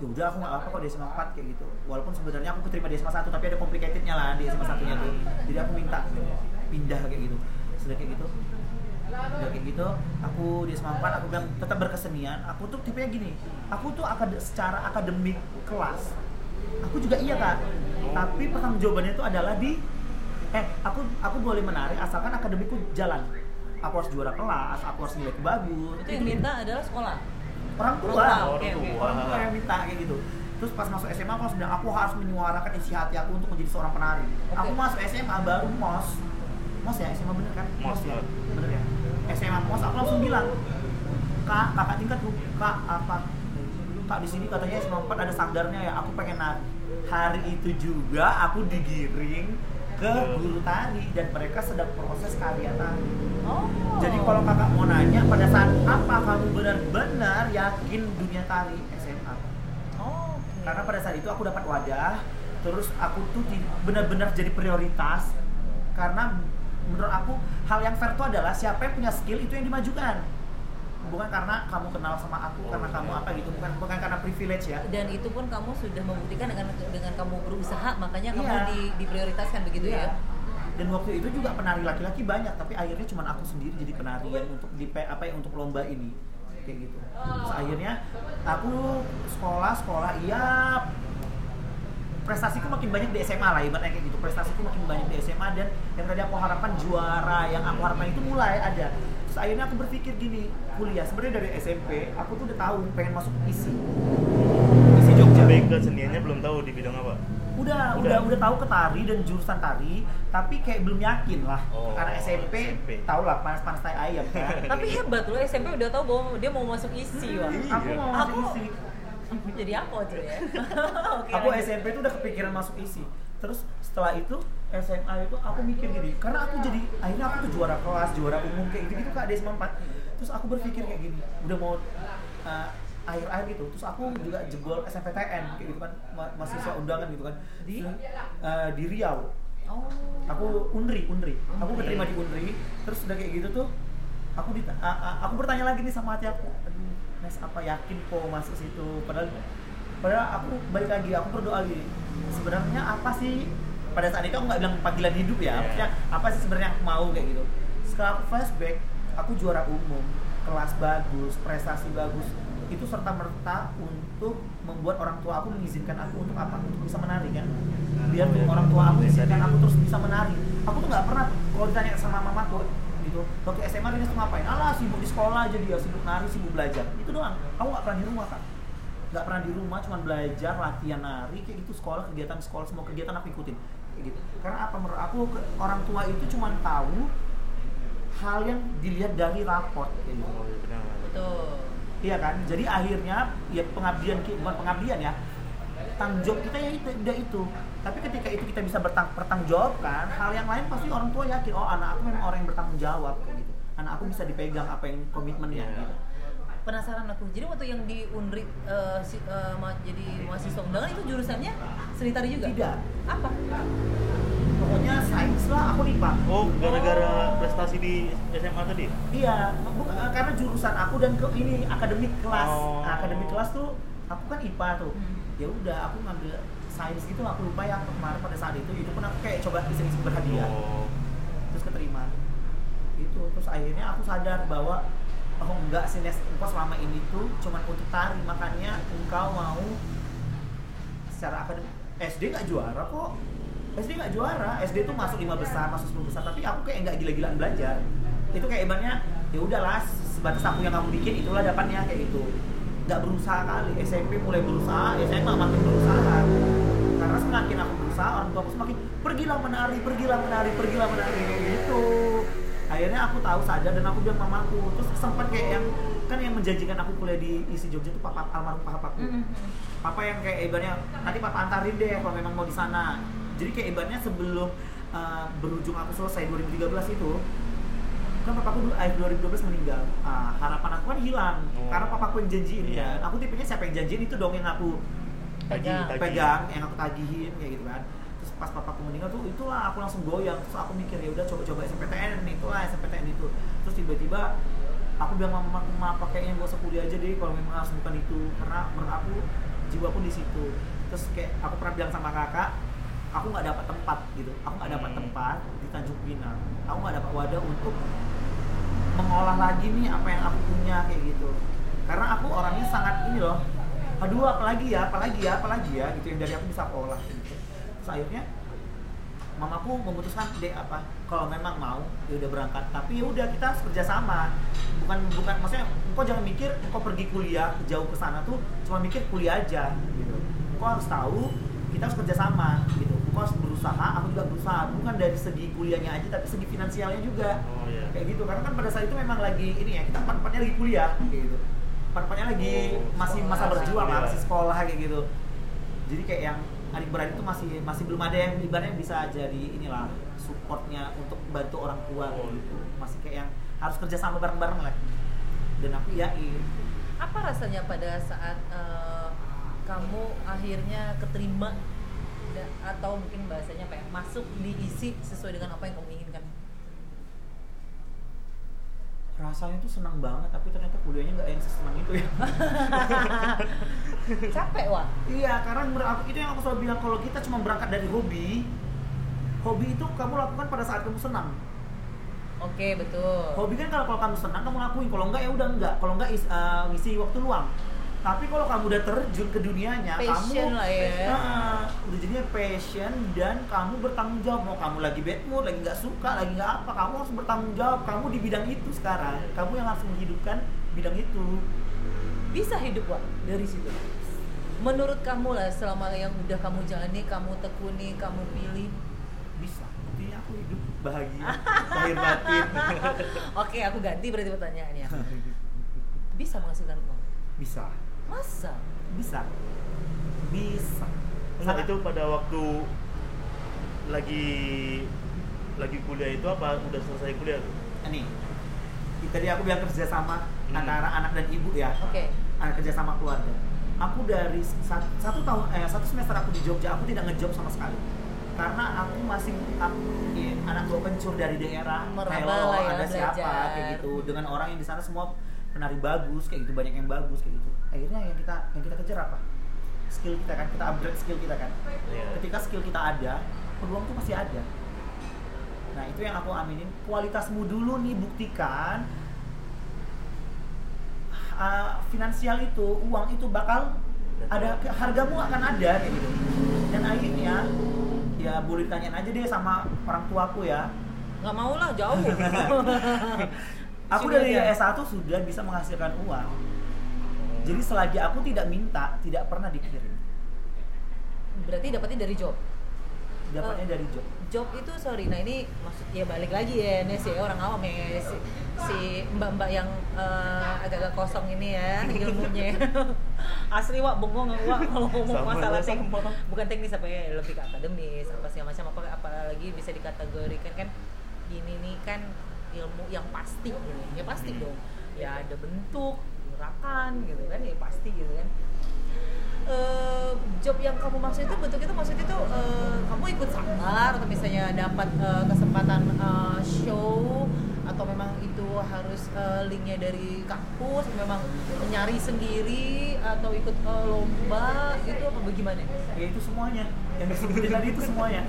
ya udah aku nggak apa kok di SMA 4 kayak gitu. Walaupun sebenarnya aku keterima di SMA 1 tapi ada complicatednya lah di SMA 1 nya tuh. Jadi aku minta pindah kayak gitu. Sudah kayak gitu. Udah kayak gitu, aku di SMA 4 aku bilang tetap berkesenian. Aku tuh tipenya gini. Aku tuh akad secara akademik kelas. Aku juga iya kak. Tapi pertanggungjawabannya itu adalah di eh aku aku boleh menari asalkan akademikku jalan. Aku harus juara kelas, aku harus nilai bagus. itu yang minta adalah sekolah orang tua. Orang tua, Orang tua. Orang tua yang minta kayak gitu. Terus pas masuk SMA aku bilang aku harus menyuarakan isi hati aku untuk menjadi seorang penari. Oke. Aku masuk SMA baru mos. Mos ya SMA bener kan? Mos, ya. bener. Ya. SMA mos aku langsung bilang kak kakak tingkatku kak apa kak di sini katanya SMA 4 ada sanggarnya ya aku pengen nari hari itu juga aku digiring ke guru tari dan mereka sedang proses karya tari oh jadi kalau kakak mau nanya pada saat apa kamu benar-benar yakin dunia tari SMA? oh oke. Karena pada saat itu aku dapat wadah, terus aku tuh benar-benar jadi prioritas karena menurut aku hal yang fair itu adalah siapa yang punya skill itu yang dimajukan. Bukan karena kamu kenal sama aku, karena kamu apa gitu, bukan bukan karena privilege ya. dan itu pun kamu sudah membuktikan dengan dengan kamu berusaha makanya kamu Iya. di, diprioritaskan begitu ya Dan waktu itu juga penari laki-laki banyak, tapi akhirnya cuma aku sendiri jadi penari yang untuk di apa ya untuk lomba ini kayak gitu. Terus akhirnya aku sekolah sekolah iya prestasiku makin banyak di SMA lah ibaratnya kayak gitu prestasiku makin banyak di SMA dan yang tadi aku harapkan juara yang aku harapkan itu mulai ada terus akhirnya aku berpikir gini kuliah sebenarnya dari SMP aku tuh udah tahu pengen masuk isi isi Jogja ke seniannya belum tahu di bidang apa. udah Udah. udah udah tahu ke tari dan jurusan tari tapi kayak belum yakin lah Oh, karena SMP, SMP. tau lah panas panas tai ayam kan Tapi hebat loh SMP udah tahu bahwa dia mau masuk isi wah. Iya. aku mau masuk Aku- isi jadi apa tuh ya? Aku lanjut. SMP tuh udah kepikiran masuk isi terus setelah itu SMA itu aku mikir gini karena aku jadi akhirnya aku tuh juara kelas juara umum kayak gitu gitu kak di SMA 4 terus aku berpikir kayak gini udah mau uh, akhir-akhir gitu terus aku juga jebol SMPTN kayak gitu kan ma- mahasiswa undangan gitu kan Di? uh, di Riau Oh. aku unri unri aku keterima di unri terus udah kayak gitu tuh aku di, aku bertanya lagi nih sama hati aku aduh Nes apa yakin kok masuk situ? Padahal padahal aku balik lagi aku berdoa gini sebenarnya apa sih? Pada saat itu aku nggak bilang panggilan hidup ya Iya. maksudnya apa sih sebenarnya yang aku mau kayak gitu. Setelah aku flashback aku juara umum kelas bagus prestasi bagus itu serta merta untuk membuat orang tua aku mengizinkan aku untuk apa? Untuk bisa menari kan? Biar tuh orang tua aku izinkan aku terus bisa menari. Aku tuh nggak pernah kalau ditanya sama mamaku gitu waktu SMA Rinis tuh ngapain alah sibuk di sekolah aja dia sibuk nari sibuk belajar itu doang aku nggak pernah di rumah kak nggak pernah di rumah cuma belajar latihan nari kayak gitu sekolah kegiatan sekolah semua kegiatan aku ikutin kayak gitu karena apa menurut aku orang tua itu cuma tahu hal yang dilihat dari raport kayak gitu Oh, iya benar. Betul. Iya kan? Jadi akhirnya ya pengabdian bukan pengabdian ya. Tanggung jawab kita ya itu udah itu. Tapi ketika itu kita bisa bertang bertanggung jawabkan, hal yang lain pasti orang tua yakin, oh anak aku memang orang yang bertanggung jawab kayak gitu. Anak aku bisa dipegang apa yang komitmennya Iya. gitu. Penasaran aku. Jadi waktu yang di Unri eh, si- eh, ma- jadi mahasiswa undangan itu jurusannya seni tari juga? Tidak. Apa? Pokoknya sains lah aku IPA. Oh, gara-gara prestasi di SMA tadi? Iya, bukan karena jurusan aku dan ke ini akademik kelas. Oh. Nah, akademik kelas tuh aku kan IPA tuh. Hmm. Ya udah aku ngambil sains gitu aku lupa yang kemarin pada saat itu itu pun aku kayak coba iseng-iseng berhadiah. Oh. terus keterima. Itu terus akhirnya aku sadar bahwa oh enggak sih Nes. Engkau selama ini tuh cuma untuk tari makanya engkau mau secara akademik SD nggak juara kok. SD nggak juara. SD tuh masuk lima besar masuk 10 besar tapi aku kayak nggak gila-gilaan belajar. Itu kayak ibaratnya ya udahlah sebatas aku yang kamu bikin itulah dapatnya kayak gitu nggak berusaha kali. SMP mulai berusaha SMA makin berusaha. Karena semakin aku berusaha orang tua aku semakin pergilah menari pergilah menari pergilah menari. Gitu. Akhirnya aku tahu sadar dan aku bilang mamaku. Terus sempat kayak yang kan yang menjanjikan aku kuliah di isi Jogja itu papa almarhum papaku Mm-mm. papa yang kayak ibaratnya nanti papa antarin deh kalau memang mau di sana. Jadi kayak ibaratnya sebelum uh, berujung aku selesai 2013 itu kan papaku dulu akhir 2012 meninggal Ah, harapan aku kan hilang Oh. karena papaku yang janjiin Iya. ya aku tipenya siapa yang janjiin itu dong yang aku Pegang. Tagih. pegang yang aku tagihin kayak gitu kan terus pas papaku meninggal tuh itulah aku langsung goyang terus aku mikir ya udah coba-coba SMPTN itulah SMPTN itu terus tiba-tiba aku bilang sama mamaku ma apa kayaknya gak usah kuliah aja deh kalau memang harus bukan itu karena menurut aku jiwa aku di situ terus kayak aku pernah bilang sama kakak aku nggak dapat tempat gitu aku nggak dapat Hmm. tempat di Tanjung Pinang aku nggak dapat wadah untuk mengolah lagi nih apa yang aku punya kayak gitu. Karena aku orangnya sangat ini loh aduh apalagi ya apalagi ya apalagi ya gitu yang dari aku bisa aku olah gitu. Terus akhirnya mamaku memutuskan deh apa kalau memang mau ya udah berangkat. Tapi ya udah kita kerja sama bukan bukan maksudnya engkau jangan mikir engkau pergi kuliah jauh ke sana tuh cuma mikir kuliah aja gitu. Engkau harus tahu kita harus kerja sama gitu harus berusaha aku juga berusaha bukan dari segi kuliahnya aja tapi segi finansialnya juga Oh iya. kayak gitu karena kan pada saat itu memang lagi ini ya kita empat-empatnya lagi kuliah kayak gitu empat-empatnya lagi Oh, masih masa sekolah. berjuang lah, Kuliah. masih sekolah kayak gitu jadi kayak yang adik beradik itu masih masih belum ada yang ibaratnya bisa jadi inilah supportnya untuk bantu orang tua Oh. gitu masih kayak yang harus kerja sama bareng-bareng lah dan aku yakin Apa rasanya pada saat eh, kamu akhirnya keterima atau mungkin bahasanya apa ya masuk diisi sesuai dengan apa yang kamu inginkan? rasanya tuh senang banget tapi ternyata kuliahnya nggak yang sesenang itu ya Capek wah. Iya, karena menurut aku itu yang aku selalu bilang kalau kita cuma berangkat dari hobi, hobi itu kamu lakukan pada saat kamu senang. Oke betul. Hobi kan kalau kalau kamu senang kamu lakuin, kalau enggak ya udah enggak. Kalau enggak is, eh, ngisi waktu luang. Tapi kalau kamu udah terjun ke dunianya Passion kamu lah ya. Nah, udah jadinya passion dan kamu bertanggung jawab. Mau kamu lagi bad mood lagi nggak suka lagi nggak apa kamu harus bertanggung jawab. Kamu di bidang itu sekarang. Kamu yang harus menghidupkan bidang itu. Bisa hidup Wak dari situ. Menurut kamu lah selama yang udah kamu jalani kamu tekuni kamu pilih. Bisa. Buktinya aku hidup bahagia lahir batin. Oke aku ganti berarti pertanyaannya. Bisa menghasilkan uang? Bisa masa? Bisa. Bisa. Enggak. itu pada waktu lagi lagi kuliah itu apa? Udah selesai kuliah tuh? ini tadi aku bilang kerja sama Hmm. antara anak dan ibu ya. Oke. Anak kerja sama keluarga. Aku dari satu, satu tahun eh satu semester aku di Jogja aku tidak ngejob sama sekali. Karena aku masih aku, ya, anak gue pencur dari daerah. Meraba ya, ada siapa? Belajar. kayak gitu. Dengan orang yang di sana semua penari bagus kayak gitu banyak yang bagus kayak gitu akhirnya yang kita yang kita kejar apa? Skill kita kan kita upgrade skill kita kan. Iya. ketika skill kita ada peluang tuh masih ada. Nah itu yang aku aminin. Kualitasmu dulu nih buktikan uh, finansial itu uang itu bakal ada hargamu akan ada kayak gitu. Dan akhirnya ya boleh ditanyain aja deh sama orang tuaku ya. Nggak mau lah jauh. Aku Sini dari aja. S1 sudah bisa menghasilkan uang jadi selagi aku tidak minta tidak pernah dikirim. Berarti dapatnya dari job? Dapatnya Oh. dari job. Job itu sorry nah ini maksud ya balik lagi ya Nes ya orang awam ya si, si mbak-mbak yang eh, agak-agak kosong ini ya ilmunya. Asli wak bengong wak kalau ngomong Sama, masalah teknis bukan teknis apa ya lebih ke akademis apa segala macam apa apalagi bisa dikategorikan kan ini nih kan ilmu yang pasti gitu ya pasti Hmm. dong. Ya ada bentuk gerakan gitu kan ya pasti gitu kan. Eh, job yang kamu maksud itu bentuk itu maksud itu eh, kamu ikut sanggar atau misalnya dapat eh, kesempatan eh, show atau memang itu harus eh, linknya dari kampus memang nyari sendiri atau ikut eh, lomba itu apa bagaimana? ya itu semuanya. Yang disebutin tadi itu semuanya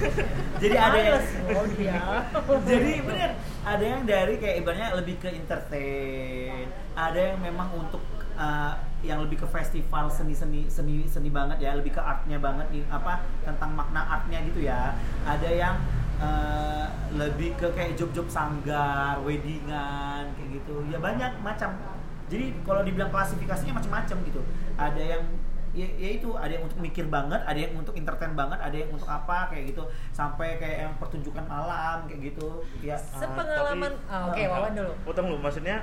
jadi ada yang oh iya. jadi bener. Ada yang dari kayak ibaratnya lebih ke entertain. Ada yang memang untuk uh, yang lebih ke festival seni seni seni seni banget ya lebih ke artnya banget nih apa tentang makna artnya gitu ya. Ada yang uh, lebih ke kayak job-job sanggar weddingan kayak gitu. Ya banyak macam. Jadi kalau dibilang klasifikasinya macam-macam gitu. Ada yang ya, ya itu ada yang untuk mikir banget ada yang untuk entertain banget ada yang untuk apa kayak gitu. Sampai kayak yang pertunjukan malam kayak gitu. Ya Sepengalaman, Ah, ah, oke tapi- Wawan dulu. Potong dulu, maksudnya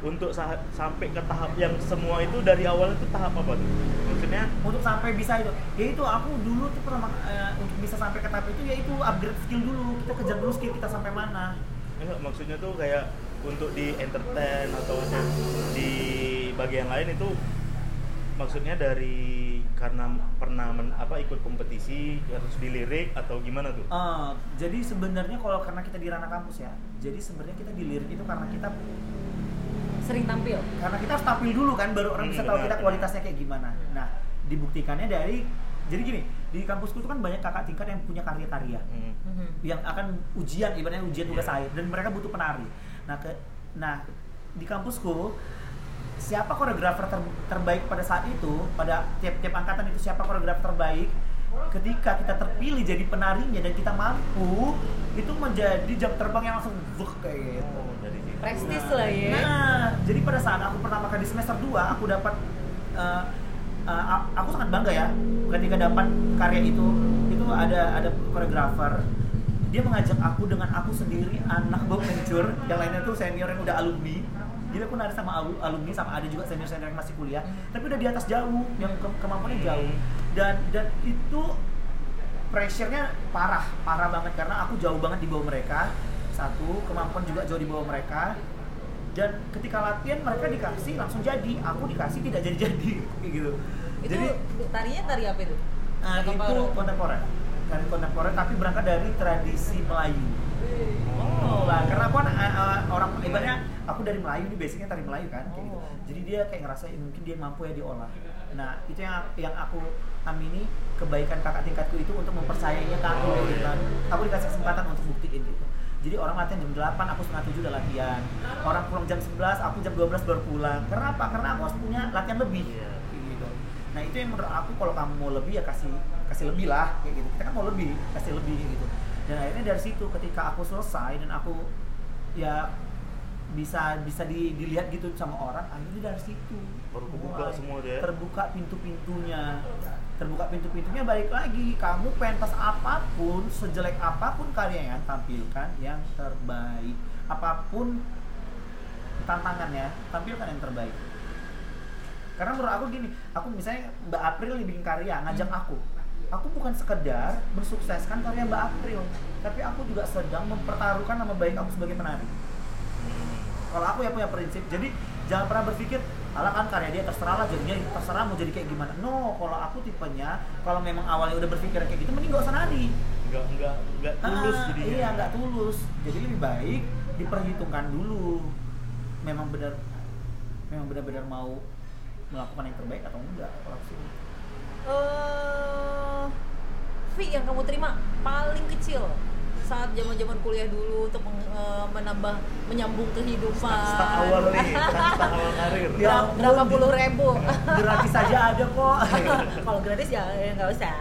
untuk sa- sampai ke tahap yang semua itu dari awal itu tahap apa tuh? Maksudnya untuk sampai bisa itu. Ya itu aku dulu tuh pertama eh, untuk bisa sampai ke tahap itu ya itu upgrade skill dulu. Kita kejar dulu skill kita sampai mana. Enggak maksudnya tuh kayak untuk di entertain atau di bagian lain itu maksudnya dari karena pernah men- apa ikut kompetisi harus dilirik atau gimana tuh? Eh, jadi sebenarnya kalau karena kita di ranah kampus ya jadi sebenarnya kita dilirik itu karena kita Sering tampil. karena kita harus tampil dulu kan baru orang Hmm, bisa tahu benar, kita benar. kualitasnya kayak gimana nah dibuktikannya dari jadi gini di kampusku itu kan banyak kakak tingkat yang punya karya-karya Hmm. Mhm. yang akan ujian ibaratnya ujian tugas Iya. akhir dan mereka butuh penari. Nah ke nah di kampusku siapa koreografer ter- terbaik pada saat itu pada tiap-tiap angkatan itu siapa koreografer terbaik ketika kita terpilih jadi penarinya dan kita mampu itu menjadi jam terbang yang langsung vuk kayak gitu. Oh, dari situ. Prestis lah ya. Nah, jadi pada saat aku pertama kali di semester 2 aku dapat eh, eh, a- aku sangat bangga ya ketika dapat karya itu. Itu ada ada koreografer dia mengajak aku dengan aku sendiri anak bau kencur yang lainnya tuh senior yang udah alumni jadi aku nari sama alu- alumni sama ada juga senior senior yang masih kuliah. Tapi udah di atas jauh yang ke- kemampuannya jauh. dan dan itu pressure-nya parah parah banget. Karena aku jauh banget di bawah mereka. Satu kemampuan juga jauh di bawah mereka. Dan ketika latihan mereka dikasih langsung jadi. Aku dikasih tidak jadi jadi kayak gitu. Itu jadi tarinya tari apa itu? uh, itu kontemporer. tari kontemporer tapi berangkat dari tradisi Melayu. Oh. Nah, karena aku uh, orang ibaratnya aku dari Melayu ini basicnya tari Melayu kan kayak gitu. Oh. Jadi dia kayak ngerasa "Eh, mungkin dia mampu ya diolah. Nah, itu yang yang aku amini kebaikan kakak tingkatku itu untuk mempercayainya ke aku Oh, gitu iya. kan. Aku dikasih kesempatan untuk buktiin gitu. jadi orang latihan jam 8 aku setengah 7 udah latihan orang pulang jam 11 aku jam 12 baru pulang karena apa karena aku harus punya latihan lebih Iya. Kayak gitu nah itu yang menurut aku kalau kamu mau lebih ya kasih kasih lebih lah kayak gitu kita kan mau lebih kasih lebih kayak gitu dan akhirnya dari situ ketika aku selesai dan aku ya bisa bisa di- dilihat gitu sama orang akhirnya dari situ. Baru mulai semua deh. terbuka pintu-pintunya. Terbuka pintu-pintunya balik lagi. Kamu pentas apa pun sejelek apa pun karya yang tampilkan yang terbaik. Apa pun tantangannya tampilkan yang terbaik. Karena menurut aku gini aku misalnya Mbak April nih bikin karya ngajak aku. Aku bukan sekedar mensukseskan karya Mbak April tapi aku juga sedang mempertaruhkan nama baik aku sebagai penari kalau aku ya punya prinsip jadi jangan pernah berpikir ala kan karya dia terserah lah jadinya terserah mau jadi kayak gimana. No kalau aku tipenya kalau memang awalnya udah berpikir kayak gitu mending gak usah nari. Nggak nggak nggak tulus Ah, jadinya. iya nggak tulus. Jadi lebih baik diperhitungkan dulu. Memang benar memang benar-benar mau melakukan yang terbaik atau enggak kalau aku sih eh fee yang kamu terima paling kecil saat zaman-zaman kuliah dulu untuk eh, menambah menyambung kehidupan. start awal nih start awal karir Ya Berapa, berapa puluh ribu? gratis saja ada kok Kalau gratis ya ya nggak usah.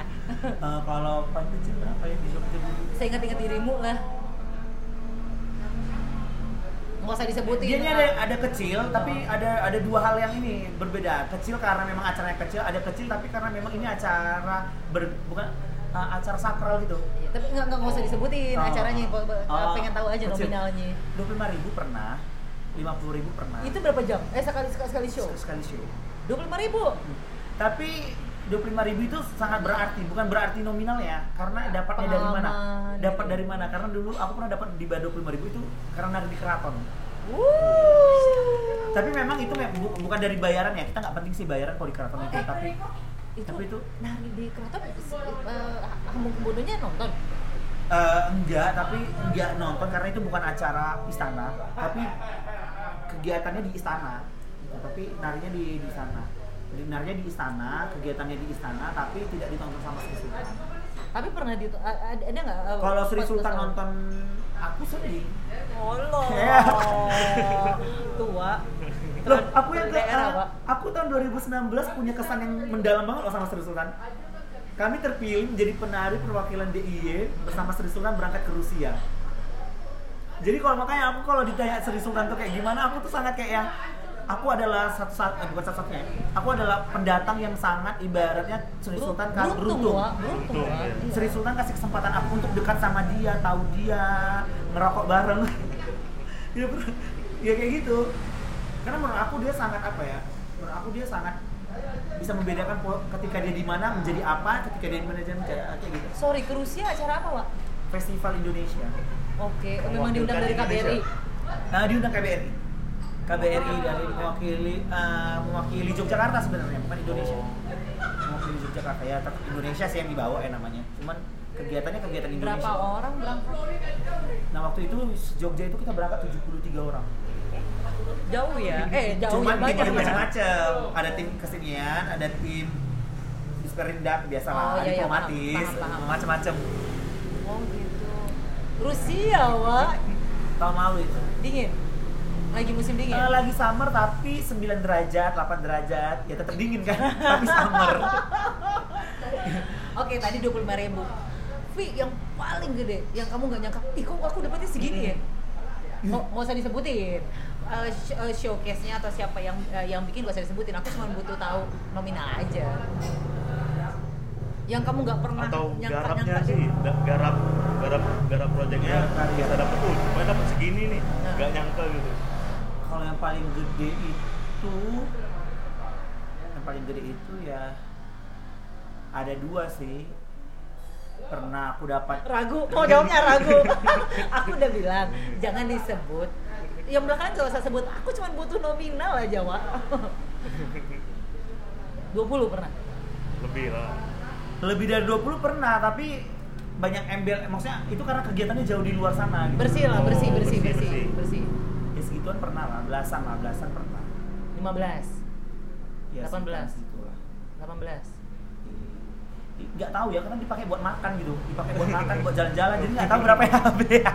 Eh, kalau paling kecil berapa ya di Jogja dulu Saya ingat-ingat dirimu lah. Nggak usah disebutin. dia ada ada kecil tapi ada ada dua hal yang ini berbeda kecil karena memang acaranya kecil ada kecil tapi karena memang ini acara ber, bukan uh, acara sakral gitu Iya, tapi nggak nggak nggak usah disebutin Oh. acaranya. Oh, pengen tahu aja kecil. nominalnya. dua puluh ribu pernah lima puluh ribu pernah Itu berapa jam? Eh sekali sekali, sekali show. sekali show Dua puluh lima ribu. tapi 25.000 ribu itu sangat berarti bukan berarti nominal ya karena dapatnya dari mana dapat dari mana karena dulu aku pernah dapat di bawah 25.000 ribu itu karena dari di keraton Wuh. tapi memang itu bukan dari bayaran ya kita nggak penting sih bayaran kalau di keraton itu tapi itu, tapi itu- nari di keraton uh, Hamung Kebudonya nonton? Eh, enggak tapi enggak nonton karena itu bukan acara istana. Tapi kegiatannya di istana. Tapi narinya di di sana narinya di istana kegiatannya di istana tapi tidak ditonton sama Sri Sultan. Tapi pernah di ada nggak uh, kalau Sri Sultan nonton aku sering Allah Ya. tua loh aku yang ke, daerah ah, pak aku tahun 2019 punya kesan yang mendalam banget loh sama Sri Sultan kami terpilih menjadi penari perwakilan DIY bersama Sri Sultan berangkat ke Rusia jadi kalau makanya aku kalau ditanya Sri Sultan tuh kayak gimana aku tuh sangat kayak yang aku adalah satu satu eh, bukan satu satunya aku adalah pendatang yang sangat ibaratnya Sri Sultan kan beruntung beruntung ya. Iya. Sri Sultan kasih kesempatan aku untuk dekat sama dia, tahu dia, ngerokok bareng. ya, ya kayak gitu. Karena menurut aku dia sangat apa ya? Menurut aku dia sangat bisa membedakan ketika dia di mana menjadi apa, ketika dia di mana dia menjadi kayak gitu. sorry ke Rusia acara apa Wak? Festival Indonesia. oke memang Mewakilkan diundang dari KBRI. Nah, diundang KBRI. KBRI dari mewakili eh, mewakili Yogyakarta sebenarnya, bukan Indonesia. Mewakili Yogyakarta ya, tetap Indonesia sih yang dibawa ya namanya. Cuman kegiatannya kegiatan Indonesia. berapa orang berangkat Nah waktu itu Jogja itu kita berangkat 73 orang. Jauh ya eh jauh Cuman ya banyak ya macam-macam. Ada tim kesenian, ada tim disperindak biasa lah, Oh, iya, iya, diplomatis, paham. macam-macam. oh gitu Rusia Wak Tahun lalu itu. dingin lagi musim dingin Eh, lagi summer tapi 9 derajat, 8 derajat, ya tetap dingin kan, tapi summer. Oke, tadi 25 ribu. Vi, yang paling gede, yang kamu nggak nyangka, ih kok aku dapetnya segini ya? Mau, mau usah disebutin Eh, sh- eh, showcase-nya atau siapa yang eh, yang bikin gak usah disebutin. Aku cuma butuh tahu nominal aja. Yang kamu nggak pernah atau nyangka garapnya nyangka sih da- garap garap garap proyeknya bisa dapet tuh pokoknya dapet segini nih Nah. nggak nyangka gitu Kalau yang paling gede itu, yang paling gede itu ya ada dua sih. Pernah aku dapat ragu, mau jawabnya ragu. aku udah bilang jangan disebut. Yang belakangan gak usah sebut. Aku cuma butuh nominal aja, Wak. 20 pernah. lebih lah lebih dari 20 pernah tapi banyak embel maksudnya itu karena kegiatannya jauh di luar sana gitu. Bersih lah, bersih, Oh, bersih, bersih, bersih, bersih. ya segituan pernah lah belasan lah belasan pernah 15. ya 18. sekitar segitulah. 18. nggak tahu ya karena dipakai buat makan gitu dipakai buat makan buat jalan-jalan jadi nggak tahu berapa yang habis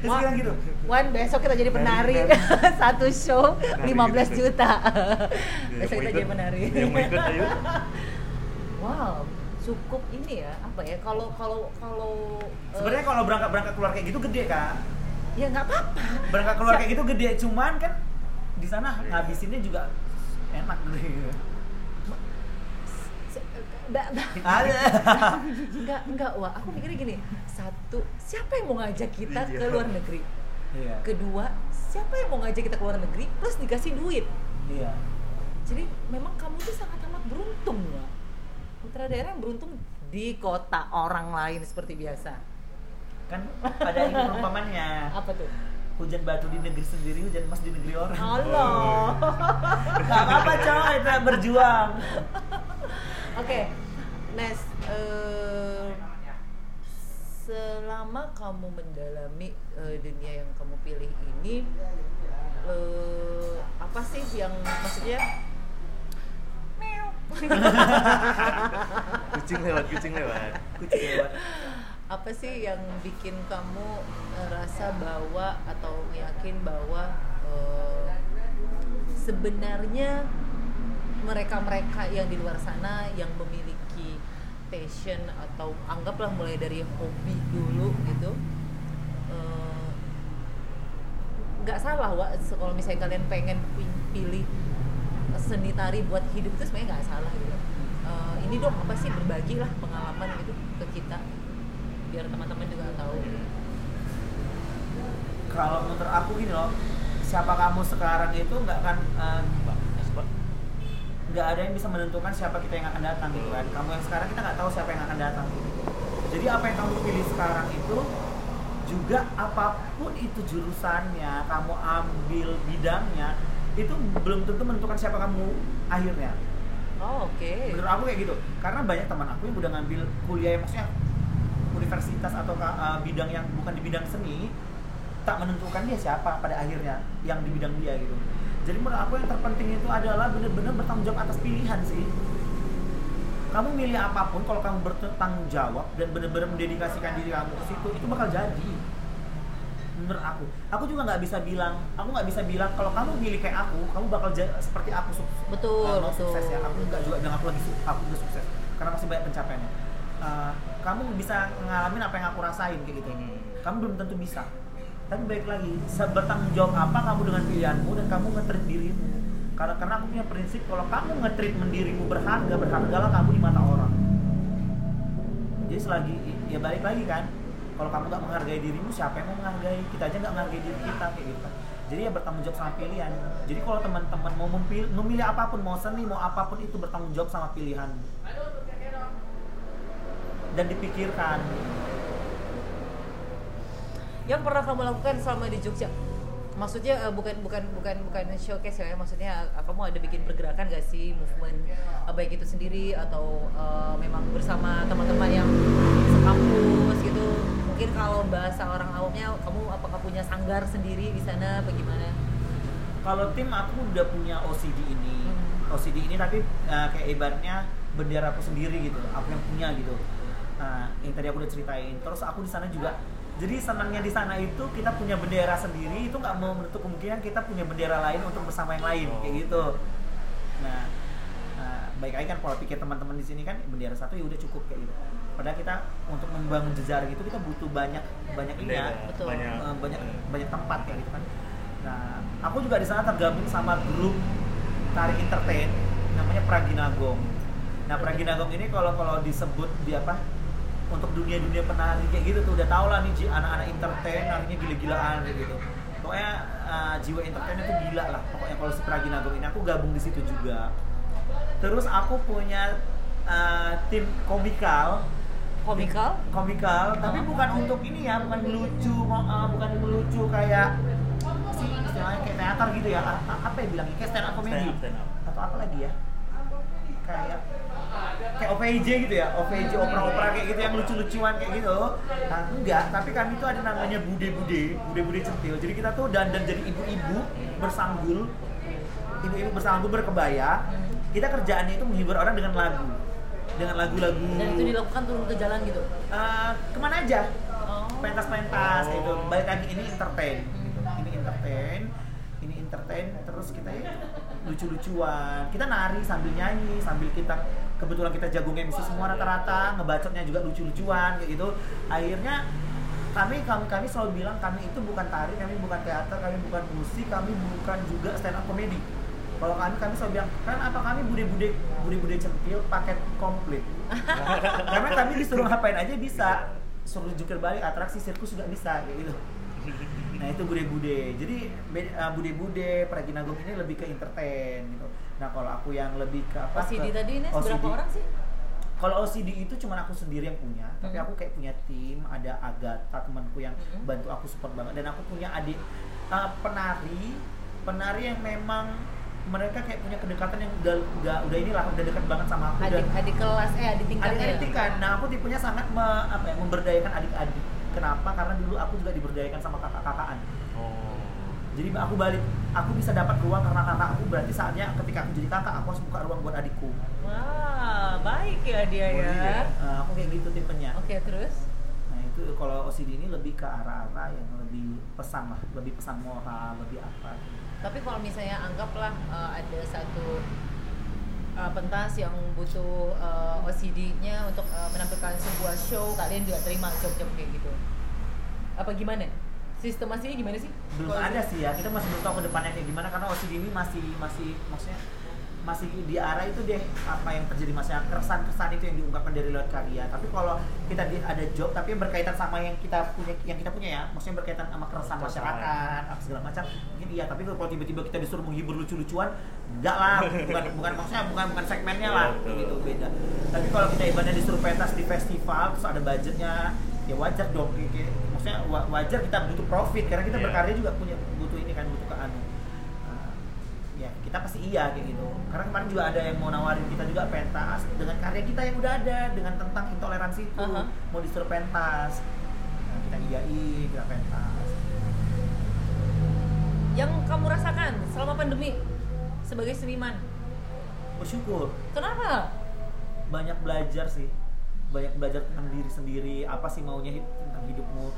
terus bilang gitu. Wan besok kita jadi penari. Nari, satu show 15 gitu. juta. Besok kita ikut- jadi penari. Yang mau ikut ayo. Wow cukup ini ya apa ya kalau kalau kalau eh, sebenarnya kalau berangkat berangkat keluar kayak gitu gede kak. Ya nggak apa-apa. Berangkat keluar Siap. kayak gitu gede cuman kan di sana Iya. ngabisinnya juga enak gitu Se- nggak nggak ada. Nggak nggak wah aku mikirnya gini. Satu siapa yang mau ngajak kita ke Iya. luar negeri? Iya. Kedua siapa yang mau ngajak kita ke luar negeri plus dikasih duit? Iya. Jadi memang kamu tuh sangat amat beruntung ya putra daerah yang beruntung di kota orang lain seperti biasa. Kan ada ini perumpamannya. Apa tuh? Hujan batu di negeri sendiri hujan emas di negeri orang. Allah Gak apa-apa coy, kita berjuang Oke, Nes, eh, selama kamu mendalami eh, dunia yang kamu pilih ini, eh, apa sih yang maksudnya? Kucing lewat kucing lewat. Kucing lewat. Apa sih yang bikin kamu rasa bahwa atau yakin bahwa eh, sebenarnya mereka-mereka yang di luar sana yang memiliki passion atau anggaplah mulai dari hobi dulu gitu eh, nggak salah wa kalau misalnya kalian pengen pi- pilih seni tari buat hidup itu sebenarnya nggak salah gitu Eh, ini dong apa sih berbagi lah pengalaman gitu ke kita biar teman-teman juga tahu Kalau menurut aku gini loh Siapa kamu sekarang itu nggak akan Pak. Nggak ada yang bisa menentukan siapa kita yang akan datang gitu kan. Kamu yang sekarang kita nggak tahu siapa yang akan datang jadi apa yang kamu pilih sekarang itu juga apa pun itu jurusannya kamu ambil bidangnya itu belum tentu menentukan siapa kamu akhirnya. Oh oke. Menurut aku kayak gitu. Karena banyak teman aku yang udah ngambil kuliah yang maksudnya universitas atau uh, bidang yang bukan di bidang seni tak menentukan dia siapa pada akhirnya yang di bidang dia gitu jadi menurut aku yang terpenting itu adalah benar-benar bertanggung jawab atas pilihan sih. Kamu milih apa pun kalau kamu bertanggung jawab dan benar-benar mendedikasikan diri kamu ke situ itu bakal jadi. Menurut aku. Aku juga nggak bisa bilang aku nggak bisa bilang kalau kamu milih kayak aku kamu bakal seperti aku suk- Betul, uh, betul. sukses ya aku nggak juga bilang aku lagi su- aku udah sukses. Karena masih banyak pencapaiannya. Uh, kamu bisa ngalamin apa yang aku rasain kayak gitu. Hmm. kamu belum tentu bisa tapi baik lagi bertanggung jawab apa kamu dengan pilihanmu dan kamu nge-treat dirimu? Karena karena aku punya prinsip kalau kamu nge-treat dirimu berharga berhargalah kamu di mata orang. Jadi selagi ya balik lagi kan kalau kamu nggak menghargai dirimu siapa yang mau menghargai? Kita aja nggak menghargai diri kita kayak gitu. Jadi ya bertanggung jawab sama pilihan. Jadi kalau teman-teman mau memilih, memilih apa pun mau seni mau apa pun itu bertanggung jawab sama pilihan. Dan dipikirkan yang pernah kamu lakukan selama di Jogja? Maksudnya eh, bukan bukan bukan bukan showcase ya maksudnya eh, kamu ada bikin pergerakan gak sih? Movement eh, baik itu sendiri atau eh, memang bersama teman-teman yang sekampus gitu? Mungkin kalau bahasa orang awamnya kamu apakah punya sanggar sendiri di sana bagaimana kalau tim aku udah punya OCD ini. Hmm. OCD ini tapi uh, kayak ibaratnya bendera aku sendiri gitu aku yang punya gitu. Nah yang tadi aku udah ceritain. Terus aku di sana juga jadi senangnya di sana itu kita punya bendera sendiri itu nggak mau menutup kemungkinan kita punya bendera lain untuk bersama yang lain kayak gitu. Nah, nah, baik lagi kan pola pikir teman-teman di sini kan bendera satu ya udah cukup kayak gitu. Padahal kita untuk membangun jejaring itu kita butuh banyak banyak ini ya. Betul. banyak Eh, banyak. banyak tempat kayak gitu kan. Nah, aku juga di sana tergabung sama grup tari entertain namanya Praginagong. Nah, Praginagong ini kalau kalau disebut di apa untuk dunia-dunia penari kayak gitu tuh udah tau lah nih anak-anak entertain narinya gila-gilaan kayak gitu. Pokoknya eh, jiwa entertainnya tuh gila lah. Pokoknya kalau si Praginagong ini aku gabung di situ juga. Terus aku punya eh, tim komikal komikal komikal tapi bukan untuk ini ya bukan lucu uh, bukan lucu kayak si istilahnya kayak teater gitu ya apa ya bilangnya kayak stand up comedy Stand up, stand up. atau apa lagi ya kayak kayak OPJ gitu ya OPJ opera-opera kayak gitu yang lucu-lucuan kayak gitu. Nah, enggak tapi kami tuh ada namanya bude-bude bude-bude centil. Jadi kita tuh dandan jadi ibu-ibu bersanggul ibu-ibu bersanggul berkebaya. Kita kerjaannya itu menghibur orang dengan lagu dengan lagu-lagu dan itu dilakukan turun ke jalan gitu? Eh, ke mana aja. Oh. Pentas-pentas Oh. gitu. Balik lagi ini entertain gitu. ini entertain ini entertain terus kita ya lucu-lucuan. Kita nari sambil nyanyi sambil kita kebetulan kita jago MC semua rata-rata ngebacotnya juga lucu-lucuan kayak gitu. Akhirnya kami kami kami selalu bilang kami itu bukan tari kami bukan teater kami bukan musik kami bukan juga stand up comedy kalau kami kami selalu bilang kan apa kami bude-bude bude-bude centil paket komplit? Karena kami disuruh ngapain aja bisa. Suruh jukir balik atraksi sirkus juga bisa kayak gitu. Nah itu bude-bude. Jadi uh, bude-bude Praginagung ini lebih ke entertain gitu nah kalau aku yang lebih ke apa OCD ke- tadi ini OCD. berapa orang sih? kalau OCD itu cuma aku sendiri yang punya tapi Hmm. aku kayak punya tim ada Agatha temanku yang Hmm. bantu aku support banget dan aku punya adik uh, penari penari yang memang mereka kayak punya kedekatan yang udah udah, udah inilah udah dekat banget sama aku dan Adik adik kelas eh adik tingkatnya. adik-adik tingkat. Nah, aku tipenya sangat me- apa ya, memberdayakan adik-adik. Kenapa? Karena dulu aku juga diberdayakan sama kakak-kakakan. Oh. Jadi aku balik, aku bisa dapat ruang karena kakak aku berarti saatnya ketika aku jadi kakak aku harus buka ruang buat adikku. Wah, baik ya dia Oh, ya. Nah, aku kayak gitu tipenya. Oke, terus? Nah itu kalau OCD ini lebih ke arah-arah yang lebih pesan lah, lebih pesan moral, lebih apa. Tapi kalau misalnya anggaplah eh, ada satu eh, pentas yang butuh eh, OCD-nya untuk eh, menampilkan sebuah show, kalian juga terima job-job kayak gitu? Apa gimana? Sistemasinya gimana sih? Belum Kalau- ada sih ya, kita masih belum tahu ke depannya kayak gimana karena OCD ini masih masih maksudnya masih di arah itu deh apa yang terjadi maksudnya keresan-keresan itu yang diungkapkan dari lewat karya. Tapi kalau kita di, ada job tapi yang berkaitan sama yang kita punya yang kita punya ya maksudnya berkaitan sama keresahan Keresahan. masyarakat apa segala macam mungkin iya. Tapi kalau tiba-tiba kita disuruh menghibur lucu-lucuan enggak lah. Bukan bukan maksudnya bukan bukan segmennya lah. Iya, gitu beda. Tapi kalau kita ibaratnya disuruh pentas di festival terus ada budgetnya ya wajar dong kayak- maksudnya wa- wajar kita butuh profit karena kita Iya. berkarya juga punya butuh ini kan butuh ke anu Nah, ya kita pasti iya kayak gitu karena kemarin juga ada yang mau nawarin kita juga pentas dengan karya kita yang udah ada dengan tentang intoleransi itu Aha. mau disuruh pentas nah, kita iyain kita pentas Yang kamu rasakan selama pandemi sebagai seniman? bersyukur Kenapa? banyak belajar sih banyak belajar tentang diri sendiri apa sih maunya tentang hidupmu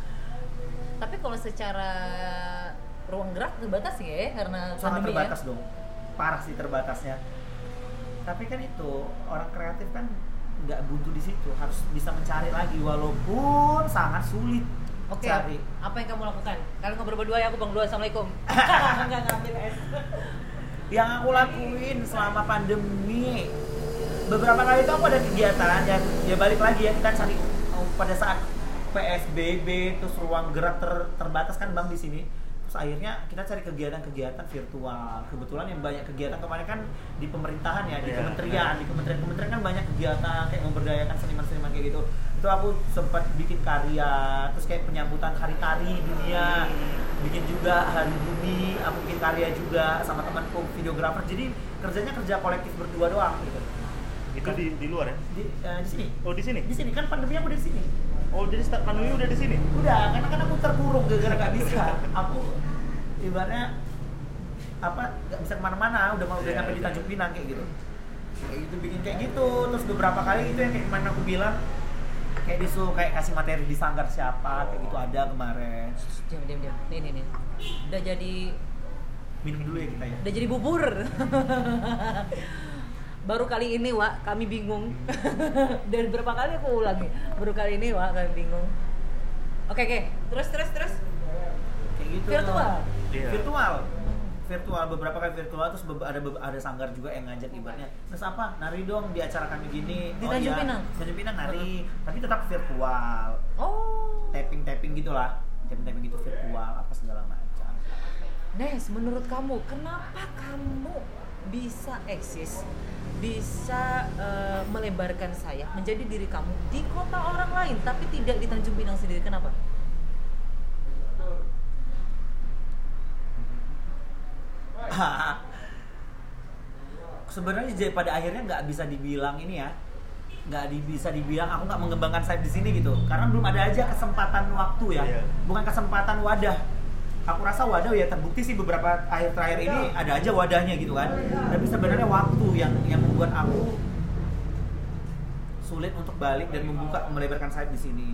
Tapi kalau secara ruang gerak terbatas ya karena sangat pandemi terbatas ya. dong parah sih terbatasnya tapi kan itu orang kreatif kan nggak buntu di situ harus bisa mencari lagi walaupun sangat sulit Oke, cari apa yang kamu lakukan? Kalian ngobrol berdua ya, aku bang dua, assalamualaikum. Enggak ngambil es. yang aku lakuin selama pandemi beberapa kali itu aku ada kegiatan ya ya balik lagi ya kita cari oh, pada saat PSBB terus ruang gerak ter- terbatas kan bang di sini. Terus akhirnya kita cari kegiatan-kegiatan virtual. Kebetulan yang banyak kegiatan kemarin kan di pemerintahan ya di Iya, kementerian. di kementerian kementerian kan banyak kegiatan kayak memberdayakan seniman-seniman kayak gitu. Itu aku sempat bikin karya terus kayak penyambutan hari tari dunia. Bikin juga hari bumi aku bikin karya juga sama temanku videografer jadi kerjanya kerja kolektif berdua doang gitu. Itu di di luar ya? di, eh, di sini. Oh, di sini. di sini. Kan pandemi aku di sini Oh, jadi start pandemi udah di sini. udah karena kan aku terkurung gara-gara gak bisa aku ibaratnya apa nggak bisa ke mana-mana udah mau udah Iya, nyampe di iya. Tanjung Pinang kayak gitu kayak gitu bikin kayak gitu terus beberapa kali itu yang kayak kemarin aku bilang kayak disuruh kayak kasih materi di sanggar siapa kayak gitu ada kemarin Diam, diam, diam. Nih, nih, nih. Udah jadi minum dulu ya kita ya udah jadi bubur. Baru kali ini, Wak, kami bingung. Dan berapa kali aku ulangi? Baru kali ini, Wak, kami bingung. Oke, oke. Terus, terus, terus. kayak gitu Virtual? Iya. virtual virtual beberapa kali virtual terus ada ada sanggar juga yang ngajak ibaratnya terus apa nari dong di acara kami gini Di Tanjung Pinang? Tanjung Pinang nari tapi tetap virtual Oh. tapping tapping gitulah tapping tapping gitu virtual apa segala macam Nes, menurut kamu, kenapa kamu bisa eksis, bisa eh, melebarkan sayap menjadi diri kamu di kota orang lain, tapi tidak di Tanjung Pinang sendiri? Kenapa? sebenarnya jadi pada akhirnya nggak bisa dibilang ini ya nggak di- bisa dibilang aku nggak mengembangkan sayap di sini gitu karena belum ada aja kesempatan waktu ya Iya. bukan kesempatan wadah aku rasa wadah ya terbukti sih beberapa akhir terakhir ini ada aja wadahnya gitu kan. Tapi sebenarnya waktu yang yang membuat aku sulit untuk balik dan membuka melebarkan sayap di sini.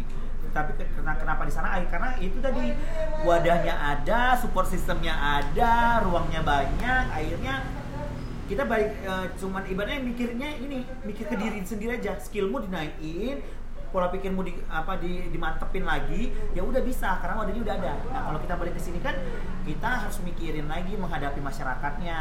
Tapi ke- kena- kenapa di sana? Karena itu tadi wadahnya ada support sistemnya ada ruangnya banyak akhirnya kita baik eh, cuman ibaratnya mikirnya ini mikir ke diri sendiri aja. Skillmu dinaikin pola pikirmu di apa di dimantepin lagi ya udah bisa karena wadahnya udah ada. Nah kalau kita balik ke sini kan kita harus mikirin lagi menghadapi masyarakatnya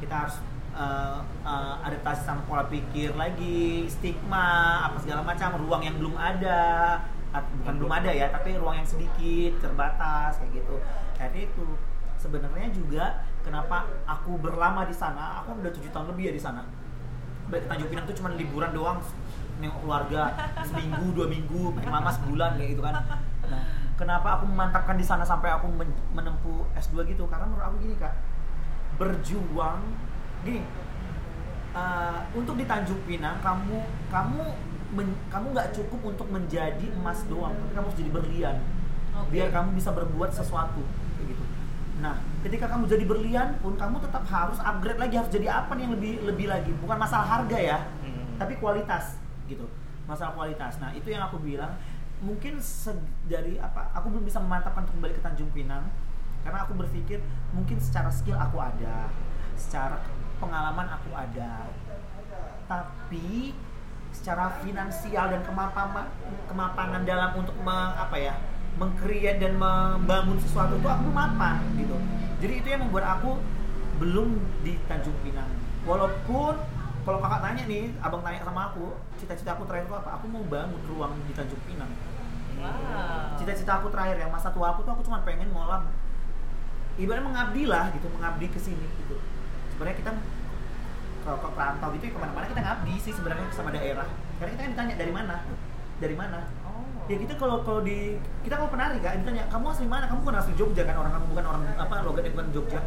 kita harus eh, eh, adaptasi sama pola pikir lagi stigma apa segala macam ruang yang belum ada bukan belum ada ya tapi ruang yang sedikit terbatas kayak gitu. Jadi itu. Sebenarnya juga kenapa aku berlama di sana aku udah tujuh tahun lebih ya di sana. Tanjung Pinang tuh cuma liburan doang nengok keluarga seminggu dua minggu paling lama sebulan kayak gitu kan. Nah kenapa aku memantapkan di sana sampai aku men- menempuh S2 gitu? Karena menurut aku gini kak berjuang gini eh, untuk di Tanjung Pinang kamu kamu men- kamu nggak cukup untuk menjadi emas doang tapi kamu harus jadi berlian. Oke. biar kamu bisa berbuat sesuatu kayak gitu. Nah ketika kamu jadi berlian pun kamu tetap harus upgrade lagi harus jadi apa nih yang lebih lebih lagi? Bukan masalah harga ya Hmm. tapi kualitas gitu. Masalah kualitas. Nah itu yang aku bilang mungkin dari apa aku belum bisa memantapkan kembali ke Tanjung Pinang karena aku berpikir mungkin secara skill aku ada secara pengalaman aku ada. Tapi secara finansial dan kemapanan kemapanan dalam untuk me- apa ya mengcreate dan membangun sesuatu itu aku mapan gitu. Jadi itu yang membuat aku belum di Tanjung Pinang. Walaupun kalau kakak tanya nih abang tanya sama aku cita-cita aku terakhir itu apa? Aku mau bangun ruang di Tanjung Pinang. Wow. cita-cita aku terakhir yang masa tua aku tuh aku cuma pengen ngolam. Ibaratnya mengabdi lah gitu mengabdi ke sini gitu. Sebenarnya kita kalau ke perantau gitu ya ke mana-mana kita ngabdi sih sebenarnya sama daerah. Karena kita kan ditanya dari mana? Dari mana? Oh. ya kita kalau kalau di kita kalau penari kan ditanya kamu asli mana? Kamu bukan asli Jogja kan? Orang kamu bukan orang apa logatnya bukan Jogja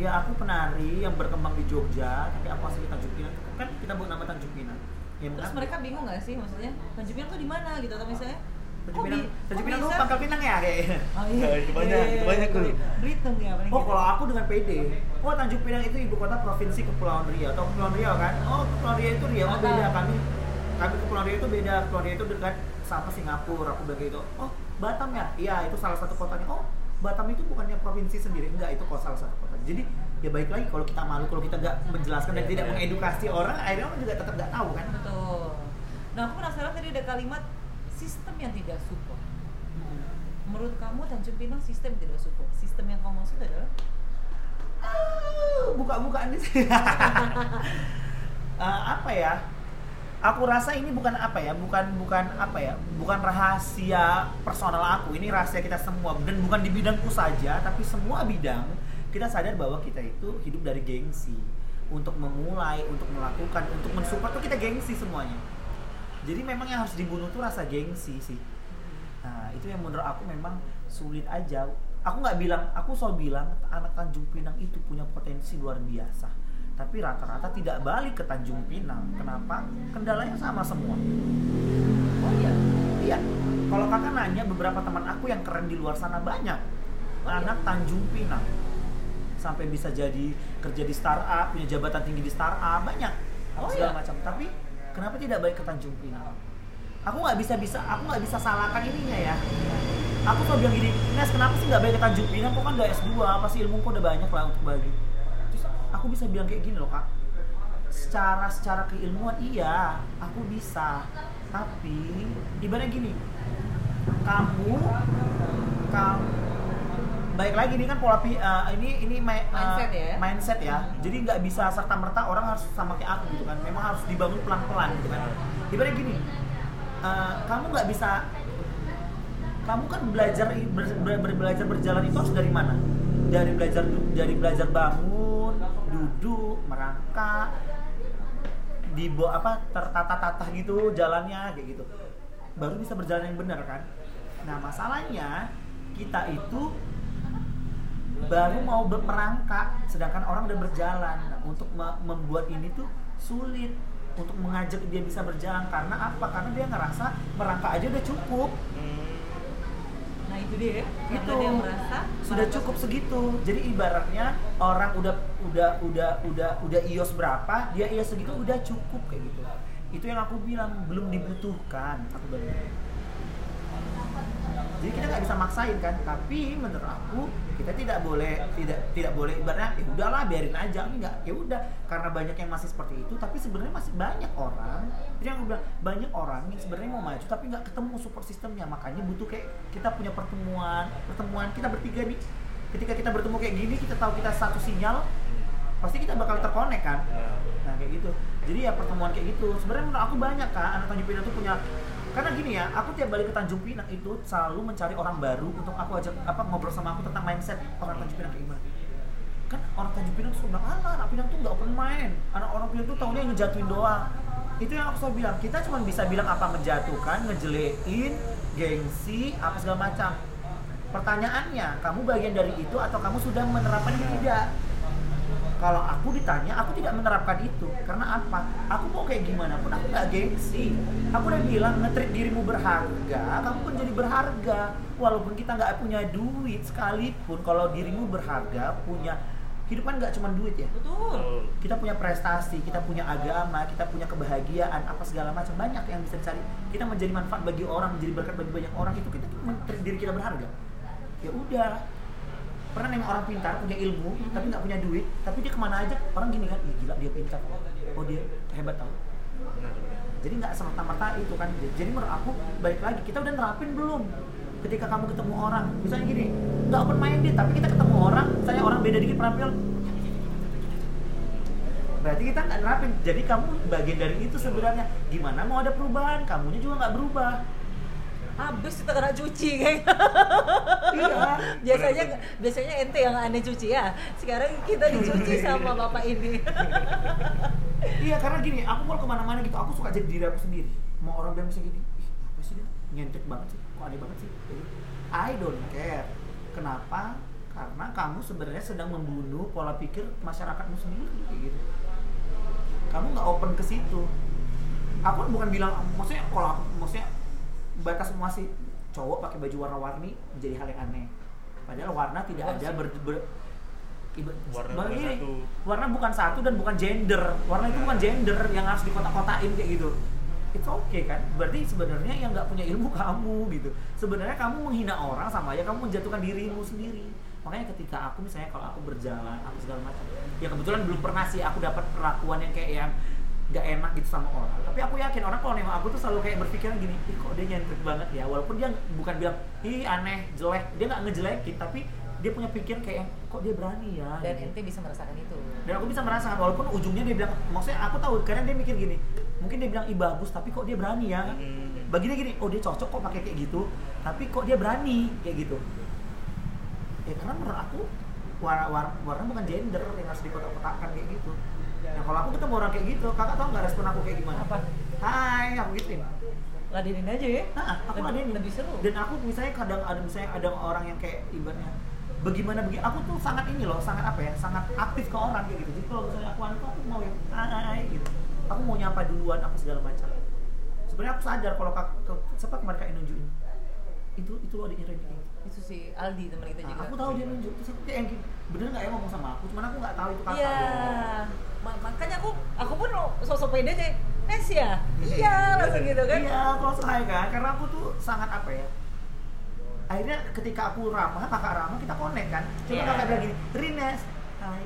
ya aku penari yang berkembang di Jogja tapi aku asli Tanjung Pinang kan kita buat nama Tanjung Pinang ya Terus mengabdi. mereka bingung nggak sih maksudnya Tanjung Pinang tuh di mana gitu atau misalnya? Tanjung Pinang Tanjung Pinang tuh? Pangkal Pinang ya kayaknya Oh Ya, itu banyak, Iya, itu banyak tuh. Belitung ya paling Oh gitu. kalau aku dengan PD, oh Tanjung Pinang itu ibu kota provinsi Kepulauan Riau atau Kepulauan Riau kan? Oh Kepulauan Riau itu Riau oh, beda kami kami Kepulauan Riau itu beda Kepulauan Riau itu dekat sama Singapura aku bilang gitu. Oh Batam ya? Iya itu salah satu kotanya. Oh Batam itu bukannya provinsi sendiri enggak itu kok salah satu kota. Jadi ya baik lagi kalau kita malu kalau kita nggak menjelaskan dan tidak mengedukasi orang akhirnya orang juga tetap nggak tahu kan. Betul. Nah aku penasaran tadi ada kalimat sistem yang tidak support. Menurut kamu Tanjung Pinang sistem tidak support. Sistem yang kamu maksud adalah Ah, buka-bukaan ini Eh, apa ya aku rasa ini bukan apa ya bukan bukan apa ya bukan rahasia personal aku ini rahasia kita semua dan bukan di bidangku saja tapi semua bidang kita sadar bahwa kita itu hidup dari gengsi untuk memulai untuk melakukan untuk mensupport tuh kita gengsi semuanya jadi memang yang harus dibunuh tuh rasa gengsi sih Nah, itu yang menurut aku memang sulit aja. Aku nggak bilang, aku selalu bilang anak Tanjung Pinang itu punya potensi luar biasa. Tapi rata-rata tidak balik ke Tanjung Pinang. Kenapa? Kendalanya sama semua. oh iya. Iya. Kalau kakak nanya beberapa teman aku yang keren di luar sana banyak. Anak Tanjung Pinang. Sampai bisa jadi kerja di startup, punya jabatan tinggi di startup, banyak. Oh, segala iya? macam. Tapi kenapa tidak baik ke Tanjung Pinang? Aku nggak bisa bisa, aku nggak bisa salahkan ininya ya. Aku selalu bilang gini, Nes kenapa sih nggak baik ke Tanjung Pinang? Kok kan nggak S2? Pasti ilmu kok udah banyak lah untuk bagi. Terus aku bisa bilang kayak gini loh kak. Secara secara keilmuan iya, aku bisa. Tapi ibaratnya gini, kamu kamu baik lagi ini kan pola eh, ini ini ma- eh, Mindset ya? mindset ya. Jadi nggak bisa serta merta orang harus sama kayak aku gitu kan. Memang harus dibangun pelan pelan gitu kan. Ibaratnya gini eh, kamu nggak bisa kamu kan belajar ber, ber- ber- belajar berjalan itu harus dari mana? Dari belajar dari belajar bangun duduk merangkak di apa tertata-tata gitu jalannya kayak gitu. Baru bisa berjalan yang benar kan? Nah masalahnya kita itu baru mau ber- merangkak sedangkan orang udah berjalan. Nah, untuk me- membuat ini tuh sulit. Untuk mengajak dia bisa berjalan karena apa? Karena dia ngerasa merangkak aja udah cukup. Nah itu dia. Gitu. dia merasa sudah cukup segitu. Jadi ibaratnya orang udah udah udah udah udah ios berapa dia ios segitu udah cukup kayak gitu. Itu yang aku bilang belum dibutuhkan. Aku bilang jadi kita nggak bisa maksain kan. Tapi menurut aku kita tidak boleh tidak tidak boleh ibaratnya ya udahlah biarin aja. Enggak ya udah. Karena banyak yang masih seperti itu tapi sebenarnya masih banyak orang jadi yang bilang banyak orang yang sebenarnya mau maju tapi nggak ketemu support sistemnya makanya butuh kayak kita punya pertemuan pertemuan kita bertiga nih. Ketika kita bertemu kayak gini kita tahu kita satu sinyal pasti kita bakal terkonek kan. Ya. nah kayak gitu. Jadi ya pertemuan kayak gitu. Sebenarnya menurut aku banyak kan anak Tanjung Pinang tuh punya karena gini ya aku tiap balik ke Tanjung Pinang itu selalu mencari orang baru untuk aku ajak apa ngobrol sama aku tentang mindset orang Tanjung Pinang kayak gimana. Kan orang Tanjung Pinang tuh bilang alah anak Pinang tuh nggak open mind. Anak orang Pinang tuh tahunya ngejatuhin doang. Itu yang aku selalu bilang. Kita cuma bisa bilang apa menjatuhkan ngejelein gengsi apa segala macam. Pertanyaannya kamu bagian dari itu atau kamu sudah menerapkan tidak kalau aku ditanya aku tidak menerapkan itu. Karena apa? Aku mau kayak gimana pun aku nggak gengsi. Aku udah bilang ngetrit dirimu berharga kamu pun jadi berharga. Walaupun kita nggak punya duit sekalipun kalau dirimu berharga punya hidup kan nggak cuma duit ya? Betul. Kita punya prestasi, kita punya agama, kita punya kebahagiaan, apa segala macam. Banyak yang bisa dicari. Kita menjadi manfaat bagi orang, menjadi berkat bagi banyak orang. Itu kita men-treat diri kita berharga. Ya udah. Pernah nengok orang pintar punya ilmu, tapi nggak punya duit, tapi dia ke mana aja orang gini kan, Ih, gila dia pintar, oh dia hebat tau. Jadi nggak semata-mata itu kan. Jadi menurut aku baik lagi kita udah nerapin belum? Ketika kamu ketemu orang, misalnya gini, nggak open minded, tapi kita ketemu orang, misalnya orang beda dikit penampilan, berarti kita nggak nerapin. Jadi kamu bagian dari itu sebenarnya. Gimana mau ada perubahan? Kamunya juga nggak berubah. Habis kita kena cuci kayak Iya. biasanya biasanya ente yang aneh cuci ya sekarang kita dicuci sama bapak ini Iya karena gini, aku kalau ke mana-mana gitu, aku suka jadi diri aku sendiri. Mau orang bilang misalnya gini, ih apa sih dia nyentek banget sih, kok aneh banget sih. Jadi, I don't care. Kenapa? Karena kamu sebenarnya sedang membunuh pola pikir masyarakatmu sendiri kayak gitu. Kamu nggak open ke situ. Aku bukan bilang, maksudnya kalau aku, maksudnya batas semua sih. Cowok pakai baju warna-warni menjadi hal yang aneh. Padahal warna tidak Bukan ada ber, ber- Warna bukan ini, satu. warna bukan satu dan bukan gender. Warna itu bukan gender yang harus dikotak-kotakin kayak gitu. It's okay kan? Berarti sebenarnya yang nggak punya ilmu kamu gitu. Sebenarnya kamu menghina orang sama aja kamu menjatuhkan dirimu sendiri. Makanya ketika aku misalnya kalau aku berjalan aku segala macam ya kebetulan belum pernah sih aku dapat perlakuan yang kayak yang nggak enak gitu sama orang. Tapi aku yakin orang kalau nengok aku tuh selalu kayak berpikiran gini ih kok dia nyentrik banget ya? Walaupun dia bukan bilang ih aneh jelek. Dia nggak ngejelekin tapi dia punya pikiran kayak kok dia berani ya? Dan gitu. ente bisa merasakan itu. Dan aku bisa merasakan walaupun ujungnya dia bilang maksudnya aku tahu kadang dia mikir gini mungkin dia bilang ih bagus tapi kok dia berani ya? Hmm. bagi dia gini oh dia cocok kok pakai kayak gitu tapi kok dia berani? Kayak gitu. Ya karena menurut aku warna, warna, warna bukan gender yang harus dikotak-kotakkan kayak gitu nah kalau aku ketemu orang kayak gitu kakak tahu nggak respon aku kayak gimana? Apa? hai aku gituin ladenin aja ya. Nah, aku lebih, ladenin. lebih seru. Dan aku misalnya kadang ada misalnya ada orang yang kayak ibaratnya bagaimana begini aku tuh sangat ini loh sangat apa ya sangat aktif ke orang kayak gitu. Jadi kalau misalnya aku anu aku mau yang hai gitu. Aku mau nyapa duluan apa segala macam. Sebenarnya aku sadar kalau kak ke- siapa kemarin kak yang nunjukin? Itu itu loh kayak gitu. itu si Aldi teman kita Nah, juga. aku tahu dia nunjuk. Terus aku kayak yang gini, bener nggak ya ngomong sama aku cuman aku nggak tahu itu kakak Iya, loh. Ma- makanya aku aku pun sosok pede aja. Nes ya? Iya, langsung gitu kan. Iya, aku langsung hai kan, karena aku tuh sangat apa ya? Akhirnya ketika aku ramah, kakak ramah, kita connect kan. Coba Iya. kakak bilang gini, Rines, hai.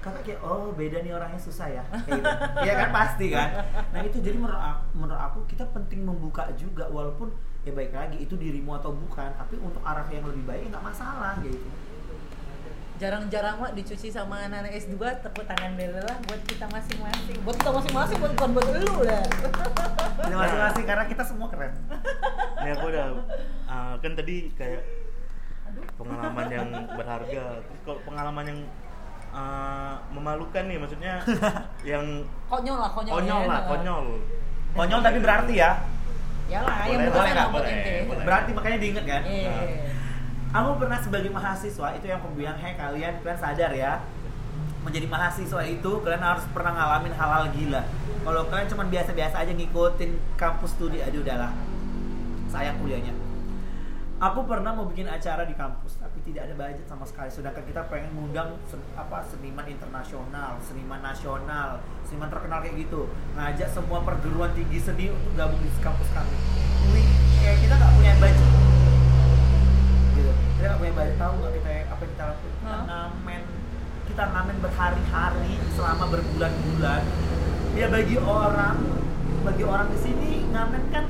Kakak kayak, oh beda nih orangnya susah ya. Kayak gitu. Iya kan pasti kan. Nah itu jadi menurut aku, menurut aku kita penting membuka juga walaupun ya baik lagi itu dirimu atau bukan, tapi untuk arah yang lebih baik nggak masalah gitu. Jarang-jarang mah dicuci sama anak-anak S2 tepuk tangan dulu lah buat kita masing-masing. Buat kita masing-masing buat bukan buat lu lah. Ini masing-masing karena kita semua keren. Ini aku udah ah, kan tadi kayak pengalaman yang berharga. Terus kalau pengalaman yang ah, memalukan nih, maksudnya yang Konyol lah, konyol. konyol ya, lah, nah. konyol. Konyol tapi berarti ya. Yalah, yang Boleh, berkesan boleh lah Boleh, ente. boleh. Berarti makanya diinget kan? Iya. Aku pernah sebagai mahasiswa itu yang aku bilang, hei kalian kalian sadar ya, menjadi mahasiswa itu kalian harus pernah ngalamin hal-hal gila. Kalau kalian cuma biasa-biasa aja ngikutin kampus studi, aduh udahlah, sayang kuliahnya. Aku pernah mau bikin acara di kampus, tapi tidak ada budget sama sekali. Sedangkan kita pengen ngundang sen- apa seniman internasional, seniman nasional, seniman terkenal kayak gitu, ngajak semua perguruan tinggi seni untuk gabung di kampus kami. Wih, kayak kita nggak punya budget kita punya budget tahu nggak kita apa yang kita lakukan kita ngamen kita ngamen berhari-hari selama berbulan-bulan. Ya bagi orang bagi orang di sini ngamen kan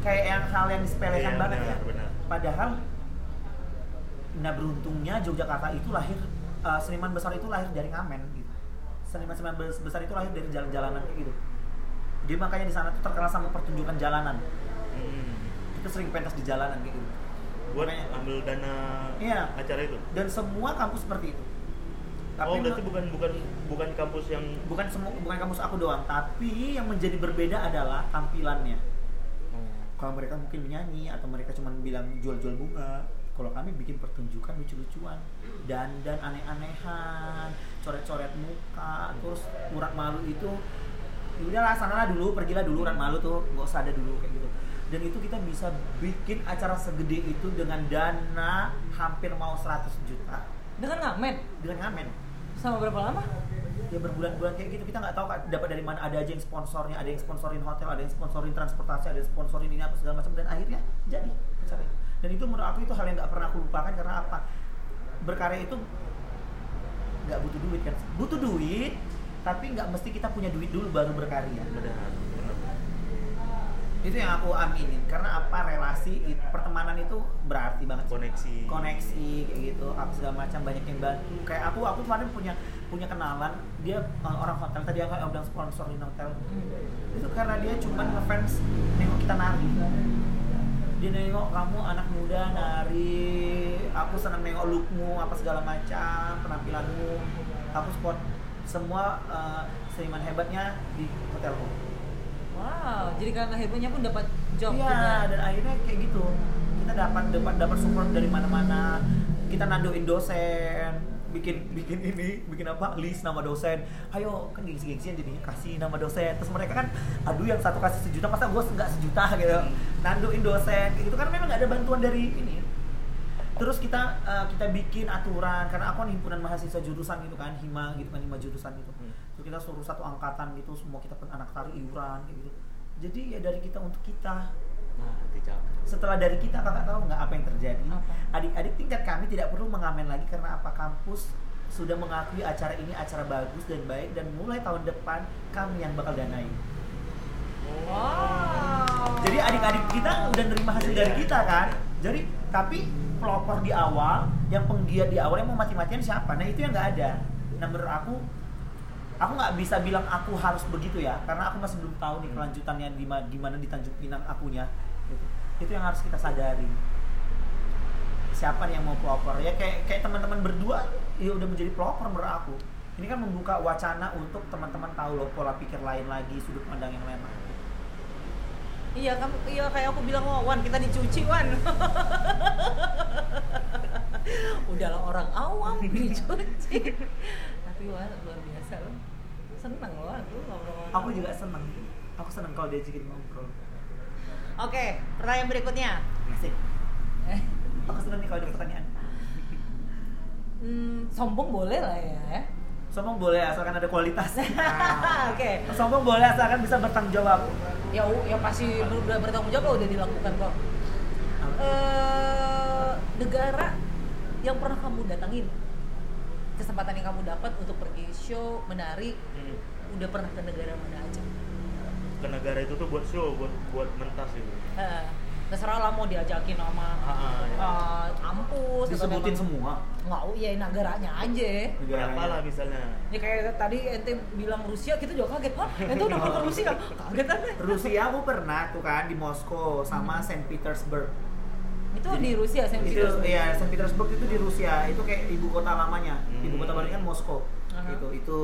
kayak yang hal yang disepelekan Iya, banget benar, ya. benar. padahal nah beruntungnya Yogyakarta itu lahir eh, seniman besar itu lahir dari ngamen gitu. Seniman-seniman bes- besar itu lahir dari jalan-jalanan kayak gitu. Dia makanya di sana tuh terkenal sama pertunjukan jalanan. Hmm. kita sering pentas di jalanan kayak gitu buat Makanya- ambil dana Iya. acara itu. Dan semua kampus seperti itu. Oh berarti bukan bukan bukan kampus yang bukan semua bukan kampus aku doang. Tapi yang menjadi berbeda adalah tampilannya. Oh. kalau mereka mungkin menyanyi atau mereka cuma bilang jual-jual bunga kalau kami bikin pertunjukan lucu-lucuan. Dan dan aneh-anehan coret-coret muka terus urat malu itu "Ya udahlah sanalah dulu pergilah dulu urat malu tuh nggak usah ada dulu kayak gitu dan itu kita bisa bikin acara segede itu dengan dana hampir mau 100 juta. Dengan ngamen? Dengan ngamen. Sama berapa lama? ya berbulan-bulan kayak gitu. Kita nggak tahu dapat dari mana. Ada aja yang sponsornya ada yang sponsorin hotel ada yang sponsorin transportasi ada yang sponsorin ini apa segala macam. Dan akhirnya jadi acara itu. dan itu menurut aku itu hal yang nggak pernah aku lupakan karena apa? Berkarya itu nggak butuh duit kan. Butuh duit tapi nggak mesti kita punya duit dulu baru berkarya. Benar itu yang aku aminin karena apa relasi pertemanan itu berarti banget koneksi. Koneksi kayak gitu apa segala macam banyak yang bantu. Kayak aku aku kemarin punya punya kenalan dia uh, orang hotel tadi aku udah sponsorin hotel. Itu karena dia cuma ngefans nengok kita nari. Dia nengok kamu anak muda nari. Aku senang nengok lookmu apa segala macam penampilanmu. Aku spot semua uh, seniman hebatnya di hotelku Wow, jadi karena hebatnya pun dapat job Iya, juga. dan akhirnya kayak gitu. Kita dapat dapat dapat support dari mana-mana. Kita nandoin dosen, bikin bikin ini, bikin apa? List nama dosen. Ayo, kan gengsi-gengsian jadinya kasih nama dosen. Terus mereka kan aduh yang satu kasih sejuta, masa gue nggak sejuta gitu. Nandoin dosen kayak gitu kan memang nggak ada bantuan dari ini. Terus kita eh, kita bikin aturan karena aku kan himpunan mahasiswa jurusan gitu kan, hima gitu kan, hima jurusan gitu. Terus kita suruh satu angkatan gitu, semua kita pen- anak tari iuran kayak gitu. Jadi ya dari kita untuk kita. nah Setelah dari kita kakak tahu nggak apa yang terjadi? Adik-adik tingkat kami tidak perlu mengamen lagi karena apa kampus sudah mengakui acara ini acara bagus dan baik dan mulai tahun depan kami yang bakal danai. Wow. Jadi adik-adik kita udah nerima hasil dari kita kan. Jadi tapi pelopor di awal, yang penggiat di awal yang mau mati-matian siapa? Nah itu yang nggak ada. Nah menurut aku, aku nggak bisa bilang aku harus begitu ya, karena aku masih belum tahu nih kelanjutannya di ma- gimana di Tanjung Pinang akunya. Gitu. Itu yang harus kita sadari. Siapa nih yang mau pelopor? Ya kayak kayak teman-teman berdua, ya udah menjadi pelopor menurut aku. Ini kan membuka wacana untuk teman-teman tahu loh pola pikir lain lagi, sudut pandang yang lain lagi. Iya, kamu iya kayak aku bilang oh, Wan kita dicuci Wan. Udahlah orang awam dicuci. Tapi Wan luar biasa loh. Seneng loh aku ngobrol. Aku juga seneng. Aku seneng kalau diajakin ngobrol. Oke, pertanyaan berikutnya. Asik. Eh, Aku seneng nih kalau ada pertanyaan. hmm, sombong boleh lah ya. Sombong boleh asalkan ada kualitas. Oke. Sombong boleh asalkan bisa bertanggung jawab. Ya, u- ya pasti udah bertanggung jawab udah dilakukan kok. eh negara yang pernah kamu datangin kesempatan yang kamu dapat untuk pergi show menari Hmm. udah pernah ke negara mana aja ke negara itu tuh buat show buat buat mentas itu Eh, terserah lah mau diajakin sama Ah, ya. eh, kampus Disebutin memang- semua. nggak ya negaranya aja berapa lah misalnya ya kayak tadi ente bilang Rusia kita juga kaget wah ente udah pernah ke Rusia kaget kan Rusia aku pernah tuh kan di Moskow sama Hmm. Saint Petersburg. Itu Jadi, di Rusia saya itu ya Saint Petersburg itu di Rusia. Itu kayak ibu kota lamanya. Hmm. ibu kota barunya kan Moskow. Aha. gitu itu.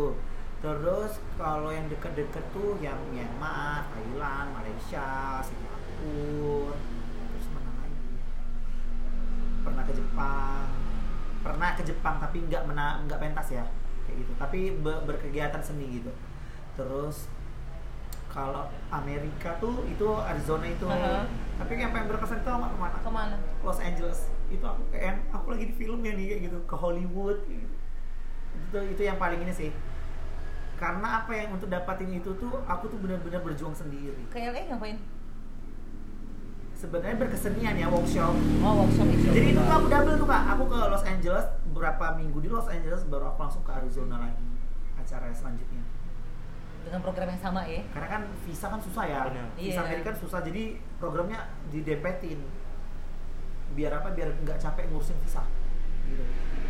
Terus kalau yang dekat-dekat tuh yang Myanmar Thailand Malaysia Singapura. Terus mana lagi? Pernah ke Jepang. Pernah ke Jepang tapi nggak mena nggak pentas ya. Kayak gitu. Tapi be- berkegiatan seni gitu. Terus kalau Amerika tuh itu Arizona itu. Aha. tapi yang paling berkesan itu sama ke mana? Ke mana? Los Angeles. Itu aku kayak aku lagi di film ya nih kayak gitu. Ke Hollywood. Kayak gitu. itu itu yang paling ini sih. Karena apa yang untuk dapatin itu tuh aku tuh benar-benar berjuang sendiri. Ke LA ngapain? Sebenarnya berkesenian ya workshop. Oh, workshop itu. jadi itu tuh aku double tuh kak. Aku ke Los Angeles beberapa minggu di Los Angeles baru aku langsung ke Arizona lagi acara selanjutnya dengan program yang sama ya. karena kan visa kan susah ya. Benar. visa Iya. Amerika kan susah jadi programnya didepetin. Biar apa? Biar nggak capek ngurusin visa. Gitu.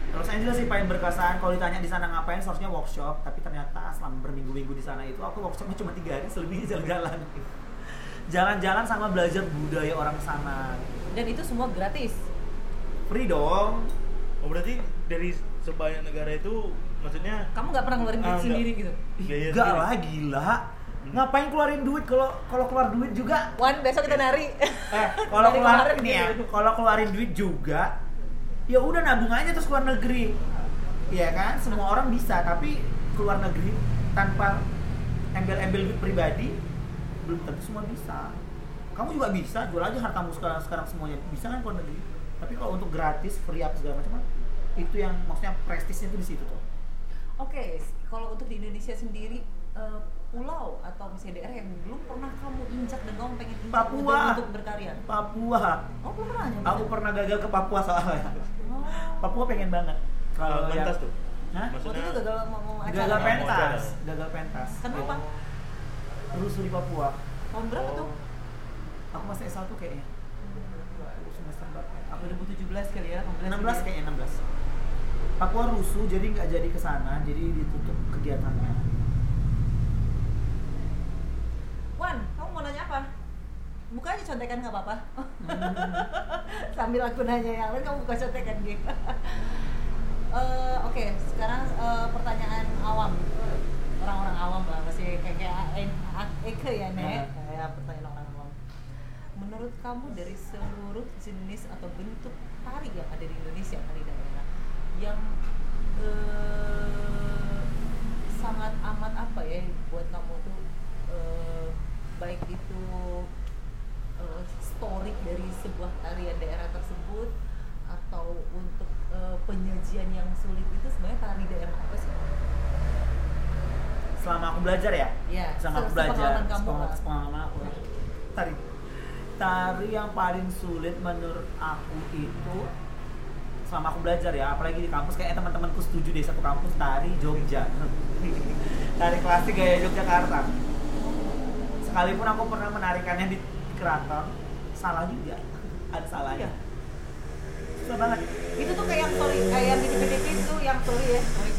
Los Angeles sih paling berkesan kalau ditanya di sana ngapain seharusnya workshop. Tapi ternyata selama berminggu-minggu di sana itu aku workshopnya cuma tiga hari selebihnya jalan-jalan. Jalan-jalan sama belajar budaya orang sana. Dan itu semua gratis. free dong. Oh berarti dari sebanyak negara itu maksudnya Kamu nggak pernah ngeluarin duit Ah, enggak. sendiri gitu. biaya enggak sendiri? lah gila. Ngapain keluarin duit? Kalau kalau keluar duit juga. Wan, besok kita nari. eh kalau Dari keluar kemarin nih ya kalau keluarin duit juga ya udah nabung aja terus keluar negeri. Iya kan? Semua orang bisa tapi keluar negeri tanpa embel-embel duit pribadi belum tentu semua bisa. Kamu juga bisa jual aja hartamu sekarang sekarang semuanya. Bisa kan keluar negeri? Tapi kalau untuk gratis free apa segala macam itu yang maksudnya prestisnya itu di situ tuh Oke, kalau untuk di Indonesia sendiri eh, pulau atau misalnya daerah yang belum pernah kamu injak dan kamu pengen injak Papua. untuk, untuk berkarya. Papua Oh, belum pernah nyoba? aku pernah gagal ke Papua soalnya Oh. Papua pengen banget Kalau yang- pentas tuh. Hah? Waktu itu Maksudnya gagal mau, mau acara. gagal Mau pentas gagal pentas Kenapa? rusuh di Papua Tahun berapa Oh. tuh? aku masih S1 kayaknya Aku semester berapa ya? Apa 2017 kali ya? 16 kayaknya 16 Papua rusuh jadi nggak jadi ke sana jadi ditutup kegiatannya Wan, kamu mau nanya apa? Buka aja contekan nggak apa-apa. Sambil aku nanya yang lain, kamu buka contekan gitu. Eh, Oke, sekarang eh, pertanyaan awam. Orang-orang awam lah, masih kayak kayak Eke ya, Nek. Nah. Ya, pertanyaan orang awam. Menurut kamu dari seluruh jenis atau bentuk tari yang ada di Indonesia, daerah, yang eh, sangat amat apa ya buat kamu tuh eh, baik itu eh, story dari sebuah tarian daerah tersebut atau untuk eh, penyajian yang sulit itu sebenarnya tari daerah apa sih? selama aku belajar ya? Ya, sama aku belajar sepengalaman aku. Tari. Tari yang paling sulit menurut aku itu selama aku belajar ya apalagi di kampus kayak teman-temanku setuju deh satu kampus tari Jogja tari klasik gaya Yogyakarta sekalipun aku pernah menarikannya di keraton salah juga ada salahnya susah banget Itu tuh kayak yang sorry, kayak yang di TV itu yang sorry ya, sorry.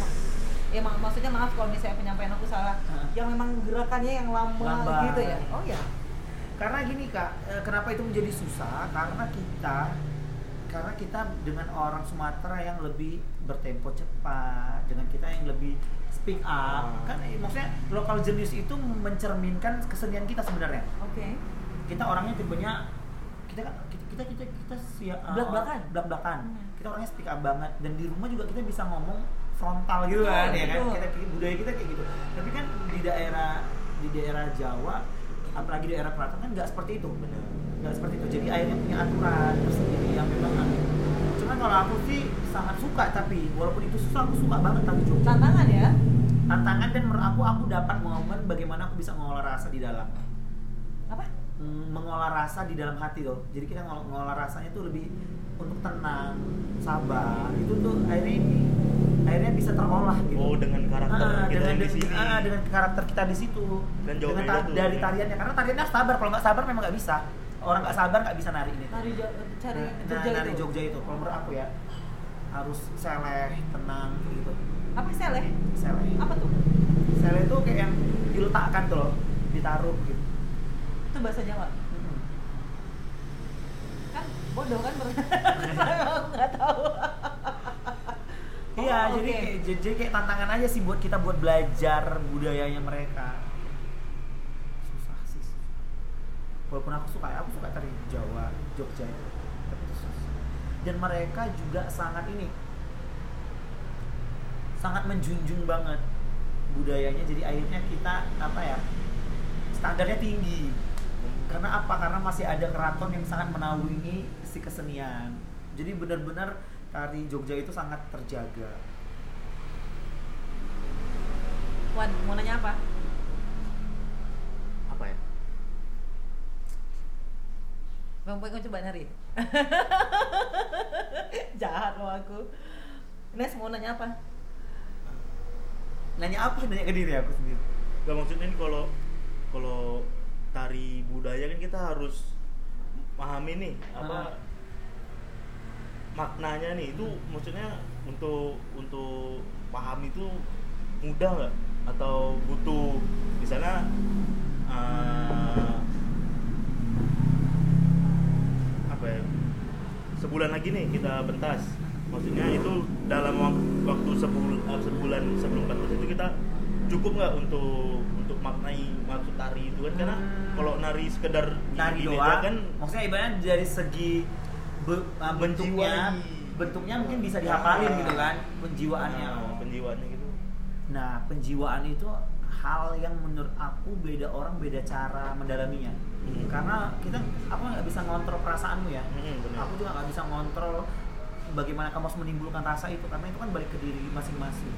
Ya mak, maksudnya maaf kalau misalnya penyampaian aku salah. Hah. Yang memang gerakannya yang lama gitu ya. Oh ya. Karena gini kak, eh, kenapa itu menjadi susah? Karena kita, karena kita dengan orang Sumatera yang lebih bertempo cepat, dengan kita yang lebih speak up, Ah. kan eh, maksudnya lokal jenis itu mencerminkan kesenian kita sebenarnya. Oke. Kita orangnya tipenya, kita kan kita kita kita, kita sia, eh, Belak-belakan. belak-belakan. Hmm. Kita orangnya speak up banget dan di rumah juga kita bisa ngomong frontal gitu kan, ya kan? Kita budaya kita kayak gitu. Tapi kan di daerah di daerah Jawa, apalagi di daerah Keraton kan nggak seperti itu. Benar. nggak seperti itu. Jadi akhirnya punya aturan tersendiri yang memang aneh. Cuman kalau aku sih sangat suka tapi walaupun itu susah aku suka banget tari Jogja Tantangan ya. tantangan dan menurut aku aku dapat momen bagaimana aku bisa mengolah rasa di dalam. Apa? Hmm, mengolah rasa di dalam hati loh. Jadi kita ngol- mengolah rasanya tuh lebih untuk tenang sabar. Itu tuh akhirnya ini akhirnya bisa terolah gitu Oh dengan karakter Ah, kita dengan, yang di sini. ah, dengan karakter kita di situ Dan jauh dengan ta- tuh, dari ya. tariannya karena tariannya harus sabar kalau nggak sabar memang nggak bisa orang nggak sabar nggak bisa nari ini Nari cari Nah, Jogja nari itu. Jogja itu kalau menurut aku ya harus seleh tenang gitu Apa seleh? seleh Apa tuh? seleh itu kayak yang diletakkan tuh loh ditaruh gitu Itu bahasa Jawa. Kan bodoh kan berarti. Nggak tahu. Iya Oh, jadi oke. kayak jadi kayak tantangan aja sih buat kita buat belajar budayanya mereka. Susah sih walaupun aku suka aku suka tari Jawa Jogja itu. Tapi itu susah. Dan mereka juga sangat ini sangat menjunjung banget budayanya. Jadi akhirnya kita apa ya standarnya tinggi. Karena apa? Karena masih ada keraton yang sangat menaungi si kesenian. Jadi benar-benar tari Jogja itu sangat terjaga Wan, mau nanya apa? Apa ya? Bang Boy kau coba nari. Jahat lo aku. Nes mau nanya apa? Nanya apa? Nanya ke diri aku sendiri. Gak maksudnya ini kalau kalau tari budaya kan kita harus pahami nih apa Ah. Maknanya nih itu maksudnya untuk untuk paham itu mudah nggak atau butuh misalnya eh, apa ya sebulan lagi nih kita pentas maksudnya itu dalam wak- waktu sebulan sebulan sebelum pentas itu kita cukup nggak untuk untuk maknai maksud tari itu kan karena Hmm. kalau nari sekedar Nari doang. aja kan Maksudnya ibaratnya dari segi be- uh, bentuknya, Menjiwai. bentuknya mungkin bisa dihafalin Ah. gitu kan, penjiwaannya. Nah, penjiwaannya gitu Nah, penjiwaan itu hal yang menurut aku beda orang beda cara mendalaminya. Hmm. Karena kita aku nggak bisa ngontrol perasaanmu ya. Hmm. Aku juga nggak bisa ngontrol bagaimana kamu harus menimbulkan rasa itu karena itu kan balik ke diri masing-masing.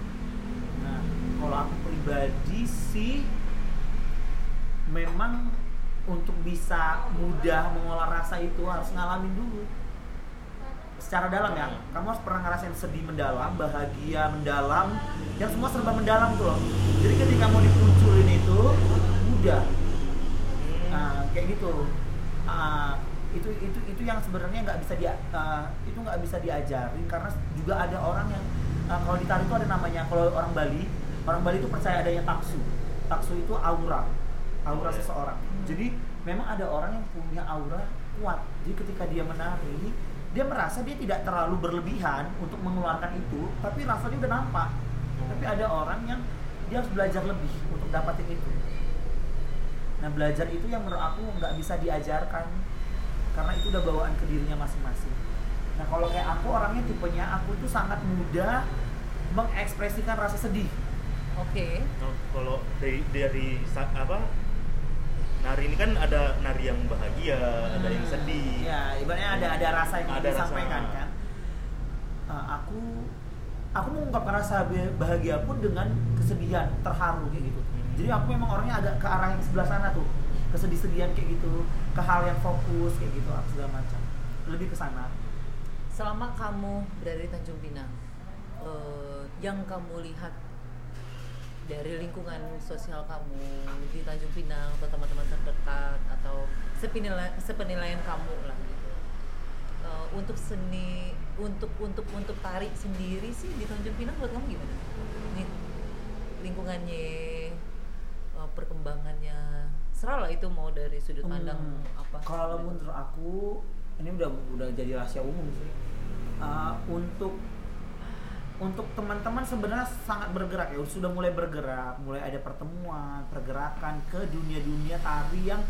Nah, kalau aku pribadi sih memang untuk bisa mudah mengolah rasa itu harus ngalamin dulu secara dalam ya. Hmm. kamu harus pernah ngerasain sedih mendalam bahagia mendalam yang semua serba mendalam tuh loh. Jadi ketika mau dimunculin itu mudah. Nah, kayak gitu. Ah, itu itu itu yang sebenarnya nggak bisa dia ah, itu nggak bisa diajarin karena juga ada orang yang ah, kalau di tari itu ada namanya kalau orang Bali orang Bali itu percaya adanya taksu. Taksu itu aura aura seseorang. Jadi memang ada orang yang punya aura kuat. Jadi ketika dia menari dia merasa dia tidak terlalu berlebihan untuk mengeluarkan itu tapi rasanya udah nampak tapi ada orang yang dia harus belajar lebih untuk dapatin itu Nah belajar itu yang menurut aku nggak bisa diajarkan karena itu udah bawaan ke dirinya masing-masing. Nah kalau kayak aku orangnya tipenya aku tuh sangat mudah mengekspresikan rasa sedih. Oke. Nah, kalau dari dari apa nari ini kan ada nari yang bahagia, ada yang sedih. Ya ibaratnya ada ada rasa yang Ada ingin rasa. disampaikan kan. Uh, aku aku mengungkapkan rasa bahagia pun dengan kesedihan, terharu kayak gitu. Hmm. Jadi aku memang orangnya agak ke arah yang sebelah sana tuh, kesedih-sedihan kayak gitu, ke hal yang fokus kayak gitu, apa segala macam. Lebih ke sana. Selama kamu berada di Tanjung Pinang, eh, yang kamu lihat dari lingkungan sosial kamu di Tanjung Pinang atau teman-teman terdekat atau sepenilaian, sepenilaian kamu lah gitu. Eh, untuk seni, untuk untuk untuk tari sendiri sih di Tanjung Pinang buat kamu gimana? Nih, lingkungannya, eh, perkembangannya, serah lah itu mau dari sudut pandang Hmm, apa. Kalau gitu. menurut aku ini udah udah jadi rahasia umum sih. Uh, untuk untuk teman-teman sebenarnya sangat bergerak ya sudah mulai bergerak, mulai ada pertemuan, pergerakan ke dunia-dunia tari yang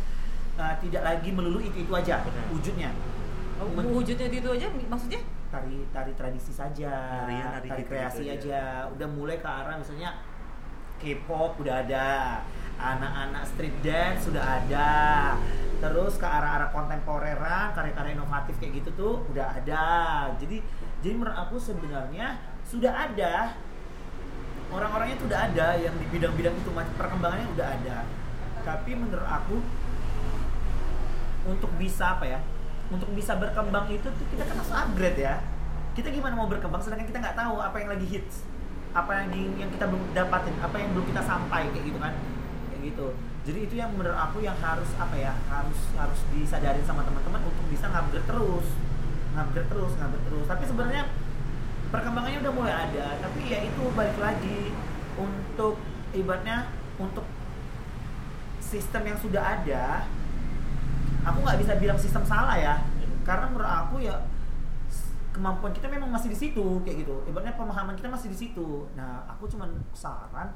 uh, tidak lagi melulu itu itu aja Benar. wujudnya. Oh, wujudnya itu aja maksudnya? tari tari tradisi saja, Narinya nari tari gitu-gitu kreasi aja. aja. Udah mulai ke arah misalnya K-pop udah ada, anak-anak street dance sudah ada, terus ke arah-arah kontemporeran, karya-karya inovatif kayak gitu tuh udah ada. Jadi jadi menurut aku sebenarnya sudah ada orang-orangnya tuh udah ada yang di bidang-bidang itu perkembangannya udah ada. Tapi menurut aku untuk bisa apa ya untuk bisa berkembang itu tuh kita kan harus upgrade ya. Kita gimana mau berkembang sedangkan kita nggak tahu apa yang lagi hits apa yang yang kita belum dapatin apa yang belum kita sampai kayak gitu kan. Kayak gitu. Jadi itu yang menurut aku yang harus apa ya harus harus disadarin sama teman-teman untuk bisa ngupgrade terus. Ngupgrade terus ngupgrade terus. Tapi sebenarnya perkembangannya udah mulai ada tapi ya itu balik lagi untuk ibaratnya untuk sistem yang sudah ada aku nggak bisa bilang sistem salah ya. Karena menurut aku ya kemampuan kita memang masih di situ kayak gitu. Ibaratnya pemahaman kita masih di situ. Nah aku cuman saran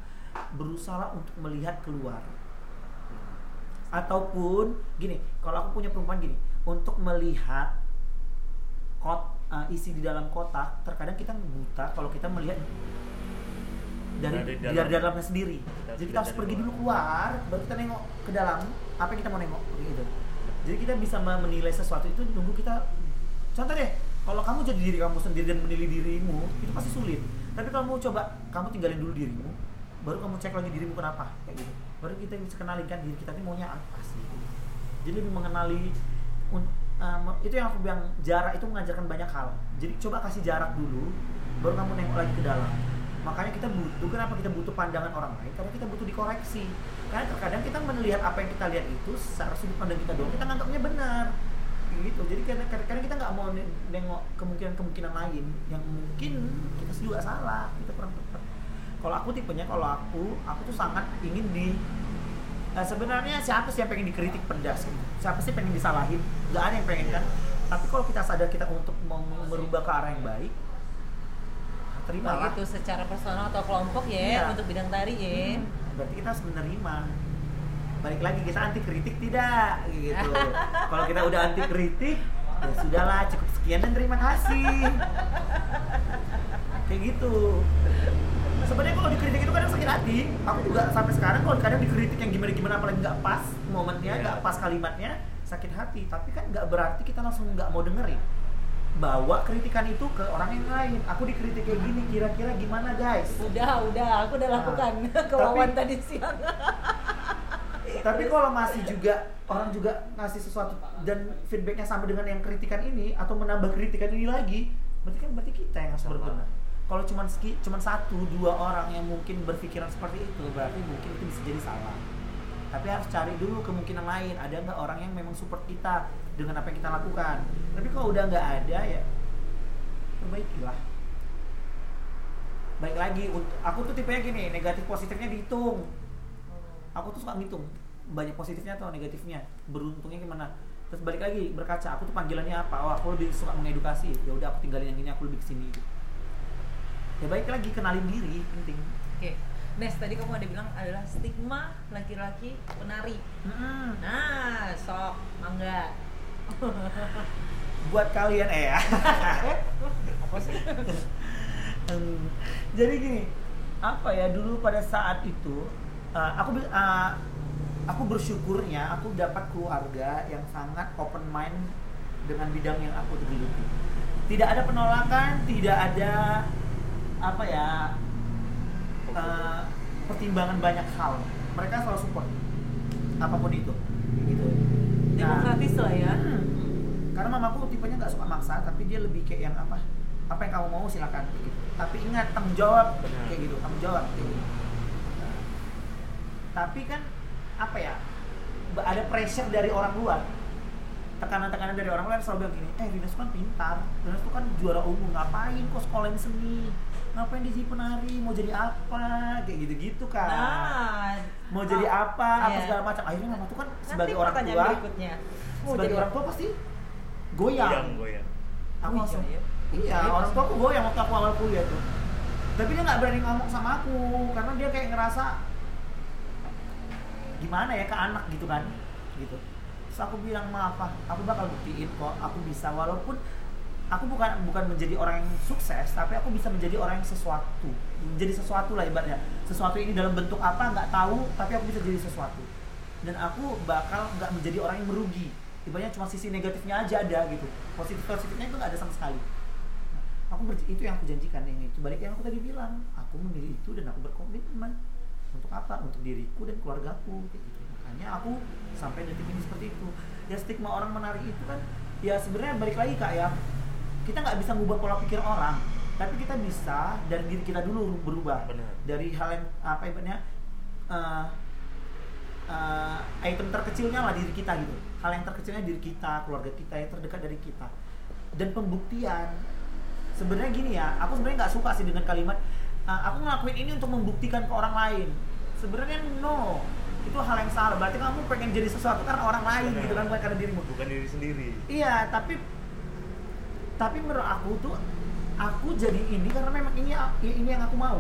berusaha untuk melihat keluar. Ataupun gini kalau aku punya perumpamaan gini untuk melihat uh, isi di dalam kotak terkadang kita buta kalau kita melihat dari Dari dari, dalam. dalamnya sendiri. Dari- jadi kita harus pergi luar. dulu keluar baru kita nengok ke dalam apa yang kita mau nengok gitu. Jadi kita bisa menilai sesuatu itu nunggu kita contoh deh kalau kamu jadi diri kamu sendiri dan menilai dirimu itu pasti sulit. Tapi kalau mau coba kamu tinggalin dulu dirimu baru kamu cek lagi dirimu kenapa kayak gitu. Baru kita bisa kenalin kan diri kita ini maunya apa sih jadi lebih mengenali um, itu yang aku bilang jarak itu mengajarkan banyak hal. Jadi coba kasih jarak dulu baru kamu nengok lagi ke dalam. Makanya kita butuh kenapa kita butuh pandangan orang lain? Karena kita butuh dikoreksi. Karena terkadang kita melihat apa yang kita lihat itu secara sudut pandang kita doang kita nganggapnya benar. Gitu. Jadi kadang, kadang kita nggak mau nengok kemungkinan-kemungkinan lain yang mungkin kita juga salah kita kurang tepat. Kalau aku tipenya kalau aku aku tuh sangat ingin di Nah, sebenarnya siapa sih yang pengen dikritik pedas gitu? Siapa sih pengen disalahin? Gak ada yang pengen kan? Tapi kalau kita sadar kita untuk mau merubah ke arah yang baik, terima lah. itu secara personal atau kelompok ya Iya. untuk bidang tari ya. Hmm, berarti kita harus menerima. Balik lagi kita anti kritik tidak gitu. kalau kita udah anti kritik, ya sudahlah cukup sekian dan terima kasih. Kayak gitu. Sebenarnya kalau dikritik itu kadang sakit hati. Aku juga sampai sekarang kalau kadang dikritik yang gimana-gimana apalagi nggak pas momennya, Iya. nggak pas kalimatnya, sakit hati. Tapi kan nggak berarti kita langsung nggak mau dengerin. Bawa kritikan itu ke orang yang lain. Aku dikritik kayak gini, kira-kira gimana guys? Udah, udah, aku udah Nah, lakukan ke tapi- Wawan tadi siang. Tapi kalau masih juga orang juga ngasih sesuatu dan feedbacknya sama dengan yang kritikan ini atau menambah kritikan ini lagi, berarti kan berarti kita yang harus berbenah. Kalau cuma cuman satu dua orang yang mungkin berpikiran seperti itu, berarti mungkin itu bisa jadi salah. Tapi harus cari dulu kemungkinan lain. Ada nggak orang yang memang support kita dengan apa yang kita lakukan? Tapi kalau udah nggak ada ya perbaikilah. Baik lagi, aku tuh tipenya gini, negatif positifnya dihitung aku tuh suka ngitung banyak positifnya atau negatifnya beruntungnya gimana terus balik lagi berkaca aku tuh panggilannya apa oh aku lebih suka mengedukasi ya udah aku tinggalin yang ini aku lebih ke sini gitu. Ya baik lagi kenalin diri penting Oke. Nes, tadi kamu ada bilang adalah stigma laki-laki penari. Mm-mm. Nah, sok, mangga. buat kalian eh ya Apa sih? Hmm, jadi gini apa ya dulu pada saat itu uh, aku uh, aku bersyukurnya aku dapat keluarga yang sangat open mind dengan bidang yang aku geluti tidak ada penolakan tidak ada apa ya uh, pertimbangan banyak hal mereka selalu support apa pun itu gitu Nah, Demokratis lah ya. Hmm. Karena mamaku tipenya nggak suka maksa, tapi dia lebih kayak yang apa? Apa yang kamu mau silakan gitu. Tapi ingat tanggung jawab Benar. kayak gitu, tanggung jawab kayak gitu. Nah, tapi kan apa ya? Ada pressure dari orang luar. Tekanan-tekanan dari orang luar selalu bilang gini, eh Rinas kan pintar, Rinas tuh kan juara umum, ngapain kok sekolahin seni? Ngapain dia jadi penari? Mau jadi apa? Kayak gitu-gitu kan Nah, mau jadi apa? Apa Iya. segala macam. Akhirnya mama tuh kan sebagai nanti orang pertanyaan tua berikutnya. Mau sebagai jadi orang tua pasti goyang. Goyang goyang. Aku Oh, langsung iya, iya. iya. orang tua aku goyang waktu aku awal kuliah tuh. Tapi dia nggak berani ngomong sama aku karena dia kayak ngerasa gimana ya ke anak gitu kan? Gitu. Terus aku bilang maaf ah, aku bakal buktiin kok. Aku bisa walaupun aku bukan bukan menjadi orang yang sukses tapi aku bisa menjadi orang yang sesuatu. Menjadi sesuatu lah ibaratnya. Sesuatu ini dalam bentuk apa nggak tahu tapi aku bisa jadi sesuatu. Dan aku bakal nggak menjadi orang yang merugi. Ibaratnya cuma sisi negatifnya aja ada gitu. Positif positifnya itu nggak ada sama sekali. Nah, aku itu yang aku janjikan yang itu balik yang aku tadi bilang aku memilih itu dan aku berkomitmen. Untuk apa? Untuk diriku dan keluargaku gitu. Makanya aku sampai detik ini seperti itu. Ya stigma orang menari itu kan ya sebenarnya balik lagi kak ya kita nggak bisa ngubah pola pikir orang tapi kita bisa dari diri kita dulu berubah. Benar. dari hal yang apa ibaratnya eh, eh, item terkecilnya lah diri kita gitu. Hal yang terkecilnya diri kita keluarga kita yang terdekat dari kita. Dan pembuktian sebenarnya gini ya aku sebenarnya nggak suka sih dengan kalimat "Ah, aku ngelakuin ini untuk membuktikan ke orang lain. Sebenarnya no itu hal yang salah. Berarti kamu pengen jadi sesuatu karena orang lain Benar. gitu kan bukan karena dirimu. Bukan diri sendiri. Iya, tapi tapi menurut aku tuh aku jadi ini karena memang ini ini yang aku mau.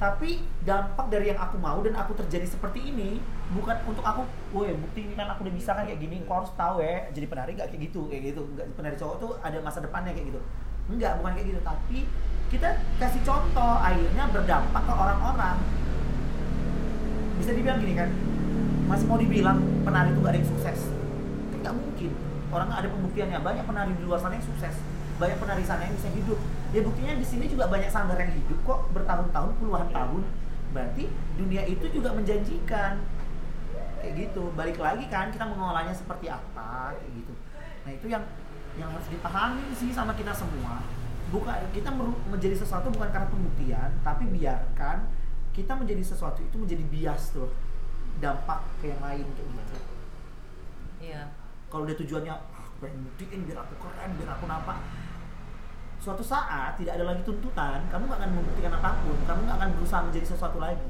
Tapi dampak dari yang aku mau dan aku terjadi seperti ini bukan untuk aku, woi bukti ini kan aku udah bisa kan kayak gini, kau harus tahu ya. Jadi penari gak kayak gitu, kayak gitu. Nggak, penari cowok tuh ada masa depannya kayak gitu. Enggak, bukan kayak gitu. Tapi kita kasih contoh, akhirnya berdampak ke orang-orang. Bisa dibilang gini kan, masih mau dibilang penari itu gak ada yang sukses kan nggak mungkin orang ada pembuktiannya. Banyak penari di luar sana yang sukses. Banyak penari sana yang bisa hidup. Ya buktinya di sini juga banyak sanggar yang hidup kok bertahun-tahun puluhan tahun. Berarti dunia itu juga menjanjikan. Kayak gitu. Balik lagi kan kita mengolahnya seperti apa kayak gitu. Nah itu yang yang harus dipahami sih sama kita semua. Bukan kita menjadi sesuatu bukan karena pembuktian tapi biarkan kita menjadi sesuatu itu menjadi bias tuh. Dampak ke yang lain kayak gitu. Iya. Kalau dia tujuannya ah, pengen buktiin biar aku keren biar aku nampak suatu saat tidak ada lagi tuntutan kamu nggak akan membuktikan apa pun kamu nggak akan berusaha menjadi sesuatu lagi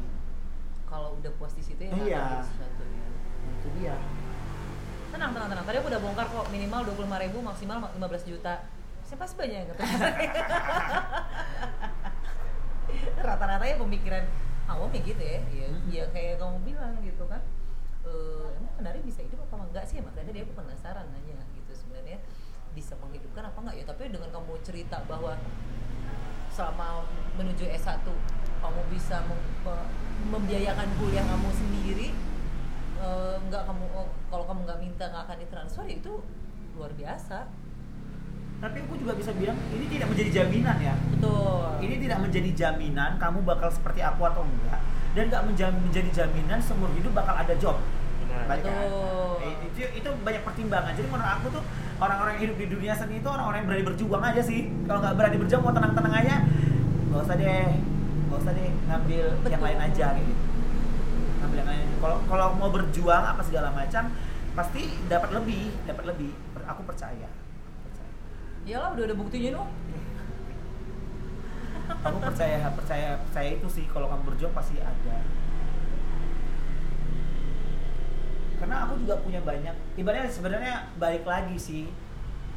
Kalau udah puas di situ ya Iya. sesuatu ya. Nah, itu dia Tenang, tenang, tenang. Tadi aku udah bongkar kok minimal 25 ribu, maksimal 15 juta. Siapa sih banyak yang? Rata-rata ya pemikiran awam ya gitu ya. Ya, Mm-mm. ya kayak kamu bilang gitu kan. Eh, emang penari bisa hidup apa enggak sih? Makanya dia aku penasaran nanya gitu sebenarnya. Bisa menghidupkan apa enggak ya? Tapi dengan kamu cerita bahwa selama menuju S1 kamu bisa mem- me- membiayakan kuliah kamu sendiri nggak kamu oh, kalau kamu nggak minta nggak akan ditransfer ya itu luar biasa. Tapi aku juga bisa bilang ini tidak menjadi jaminan ya. Betul. Ini tidak menjadi jaminan kamu bakal seperti aku atau enggak dan nggak menjam- menjadi jaminan seumur hidup bakal ada job. Benar. Kan? Betul. Eh, itu itu banyak pertimbangan. Jadi menurut aku tuh orang-orang yang hidup di dunia seni itu orang-orang yang berani berjuang aja sih. Kalau nggak berani berjuang mau tenang-tenang aja nggak usah deh. Nggak usah deh ngambil yang Betul. lain aja kayak gitu. Ngambil yang lain kalau kalau mau berjuang apa segala macam pasti dapat lebih dapat lebih. Aku percaya. Percaya. Iyalah udah ada buktinya no aku percaya percaya percaya itu sih kalau kamu berjuang pasti ada. Karena aku juga punya banyak ibaratnya sebenarnya balik lagi sih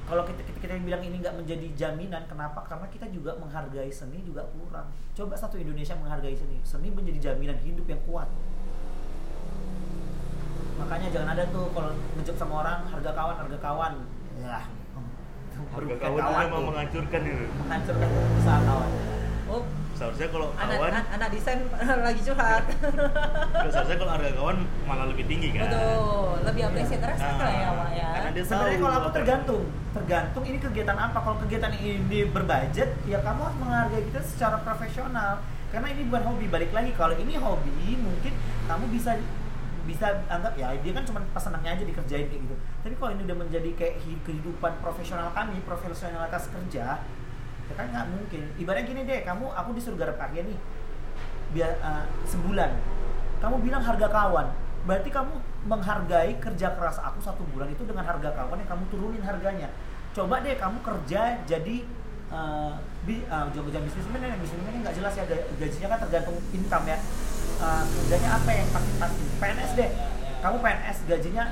kalau kita, kita kita bilang ini nggak menjadi jaminan kenapa? Karena kita juga menghargai seni juga kurang. Coba satu Indonesia menghargai seni seni menjadi jaminan hidup yang kuat. Makanya jangan ada tuh kalau ngejok sama orang harga kawan harga kawan. Ya Harga kawan itu memang menghancurkan itu. menghancurkan usaha kawan oh Seharusnya kalau anak kawan, an- anak desain lagi curhat seharusnya kalau harga kawan malah lebih tinggi kan. betul lebih apresiasi respect lah ya Wak, ya karena dia Sebenarnya kalau aku tergantung, tergantung ini kegiatan apa. Kalau kegiatan ini berbudget, ya kamu harus menghargai kita secara profesional. Karena ini bukan hobi. Balik lagi, kalau ini hobi, mungkin kamu bisa bisa anggap ya dia kan cuma pas senangnya aja dikerjain kayak gitu. Tapi kalau ini udah menjadi kayak hi- kehidupan profesional kami, profesionalitas kerja, ya kan nggak mungkin. Ibaratnya gini deh, kamu aku disuruh garap karya nih, biar eh, sebulan. Kamu bilang harga kawan, berarti kamu menghargai kerja keras aku satu bulan itu dengan harga kawan yang kamu turunin harganya. Coba deh kamu kerja jadi uh, bi, uh, jangan bisnismen ya, bisnismen nggak jelas ya ga- gajinya kan tergantung income ya. Uh, kerjanya apa yang pasti pasti PNS deh. Kamu PNS gajinya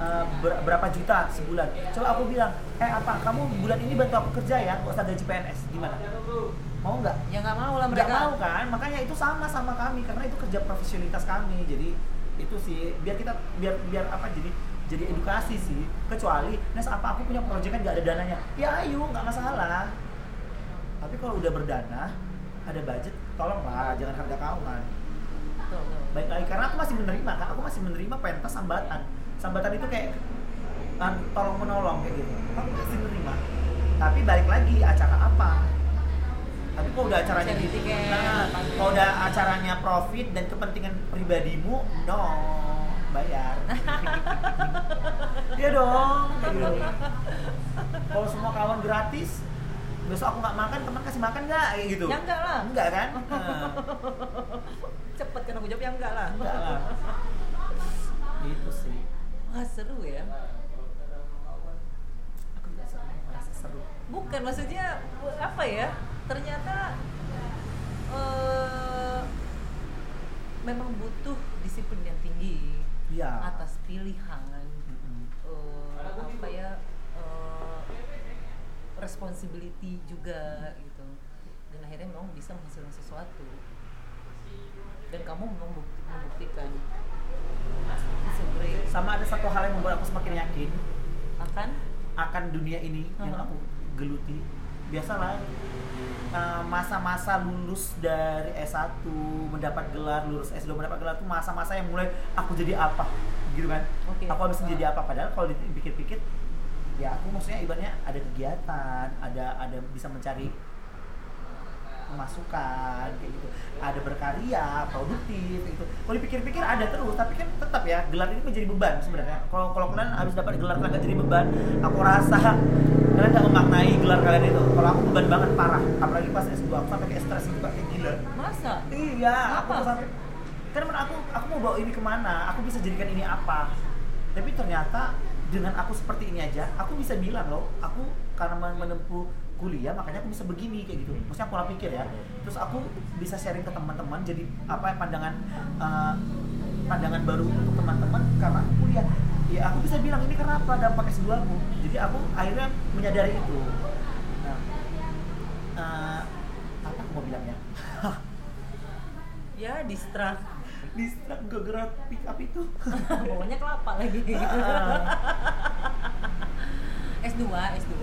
uh, ber- berapa juta sebulan? Coba aku bilang, eh apa? Kamu bulan ini bantu aku kerja ya, nggak usah gaji PNS, gimana? Mau nggak? ya nggak mau lah nggak mereka. mau kan? Makanya itu sama sama kami karena itu kerja profesionalitas kami. Jadi itu sih biar kita biar biar apa jadi jadi edukasi sih. Kecuali Nes apa aku punya proyek kan nggak ada dananya? Ya ayo nggak masalah. Tapi kalau udah berdana ada budget tolonglah jangan harga kawan baik lagi karena aku masih menerima kan aku masih menerima pentas sambatan sambatan itu kayak tolong menolong kayak gitu aku masih menerima tapi balik lagi acara apa tapi kalau udah acaranya gitu nah, pasti. kalau udah acaranya profit dan kepentingan pribadimu no bayar iya dong gitu. kalau semua kawan gratis besok aku nggak makan teman kasih makan nggak kayak gitu Ya enggak lah. enggak kan Nah. cepet kan aku jawab ya enggak lah Enggak lah. Gitu sih. Wah seru ya Aku juga seru, merasa seru. bukan maksudnya apa ya ternyata eh, memang butuh disiplin yang tinggi Iya. atas pilihan Mm-mm. eh, apa ya eh, responsibility juga gitu dan akhirnya memang bisa menghasilkan sesuatu dan kamu membuktikan. Sama ada satu hal yang membuat aku semakin yakin akan akan dunia ini yang Uh-huh. aku geluti. Biasalah uh, masa-masa lulus dari S1 mendapat gelar, lulus S2 mendapat gelar itu masa-masa yang mulai aku jadi apa gitu kan. Oke. Aku habis menjadi apa padahal kalau dipikir-pikir ya aku maksudnya ibaratnya ada kegiatan, ada ada bisa mencari pemasukan kayak gitu. Ada berkarya produktif gitu. Kalau dipikir-pikir ada terus tapi kan tetap ya gelar ini menjadi beban sebenarnya. Kalau kalau kalian habis dapat gelar tenaga jadi beban. Aku rasa kalian nggak memaknai gelar kalian itu. Kalau aku beban banget parah. Apalagi pas S2 aku sampai kayak stres juga kayak gila. Masa? iya aku Kenapa? tuh sampai men aku aku mau bawa ini ke mana? Aku bisa jadikan ini apa? Tapi ternyata dengan aku seperti ini aja aku bisa bilang loh aku karena men- menempuh kuliah makanya aku bisa begini kayak gitu maksudnya aku pola pikir ya terus aku bisa sharing ke teman-teman jadi apa ya, pandangan eh, pandangan baru untuk teman-teman karena aku kuliah ya aku bisa bilang ini karena apa dampak S2 aku jadi aku akhirnya menyadari itu nah eh, apa aku mau bilangnya Ya distrak. distrak gerak pick up itu Bawanya kelapa lagi. Ah. S2, S2.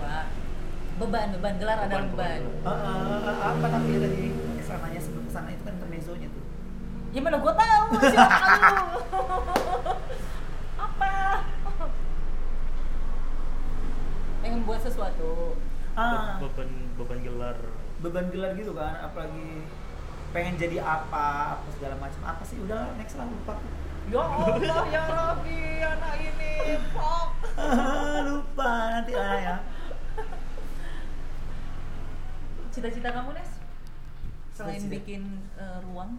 Beban, beban gelar ada Beban, beban. beban. Eh, apa tapi ya tadi ke sananya sebelum ke sana itu kan intermezzonya tuh Ya mana gua tahu, siapa tahu. Apa? Pengen buat sesuatu. ah beban beban gelar beban gelar gitu kan apalagi pengen jadi apa apa segala macam apa sih udah next lah lupa Ya Allah, ya Rabbi, anak ini, fuck. lupa nanti lah ya Cita-cita kamu, Nes? Selain Cita-cita. bikin eh, ruang,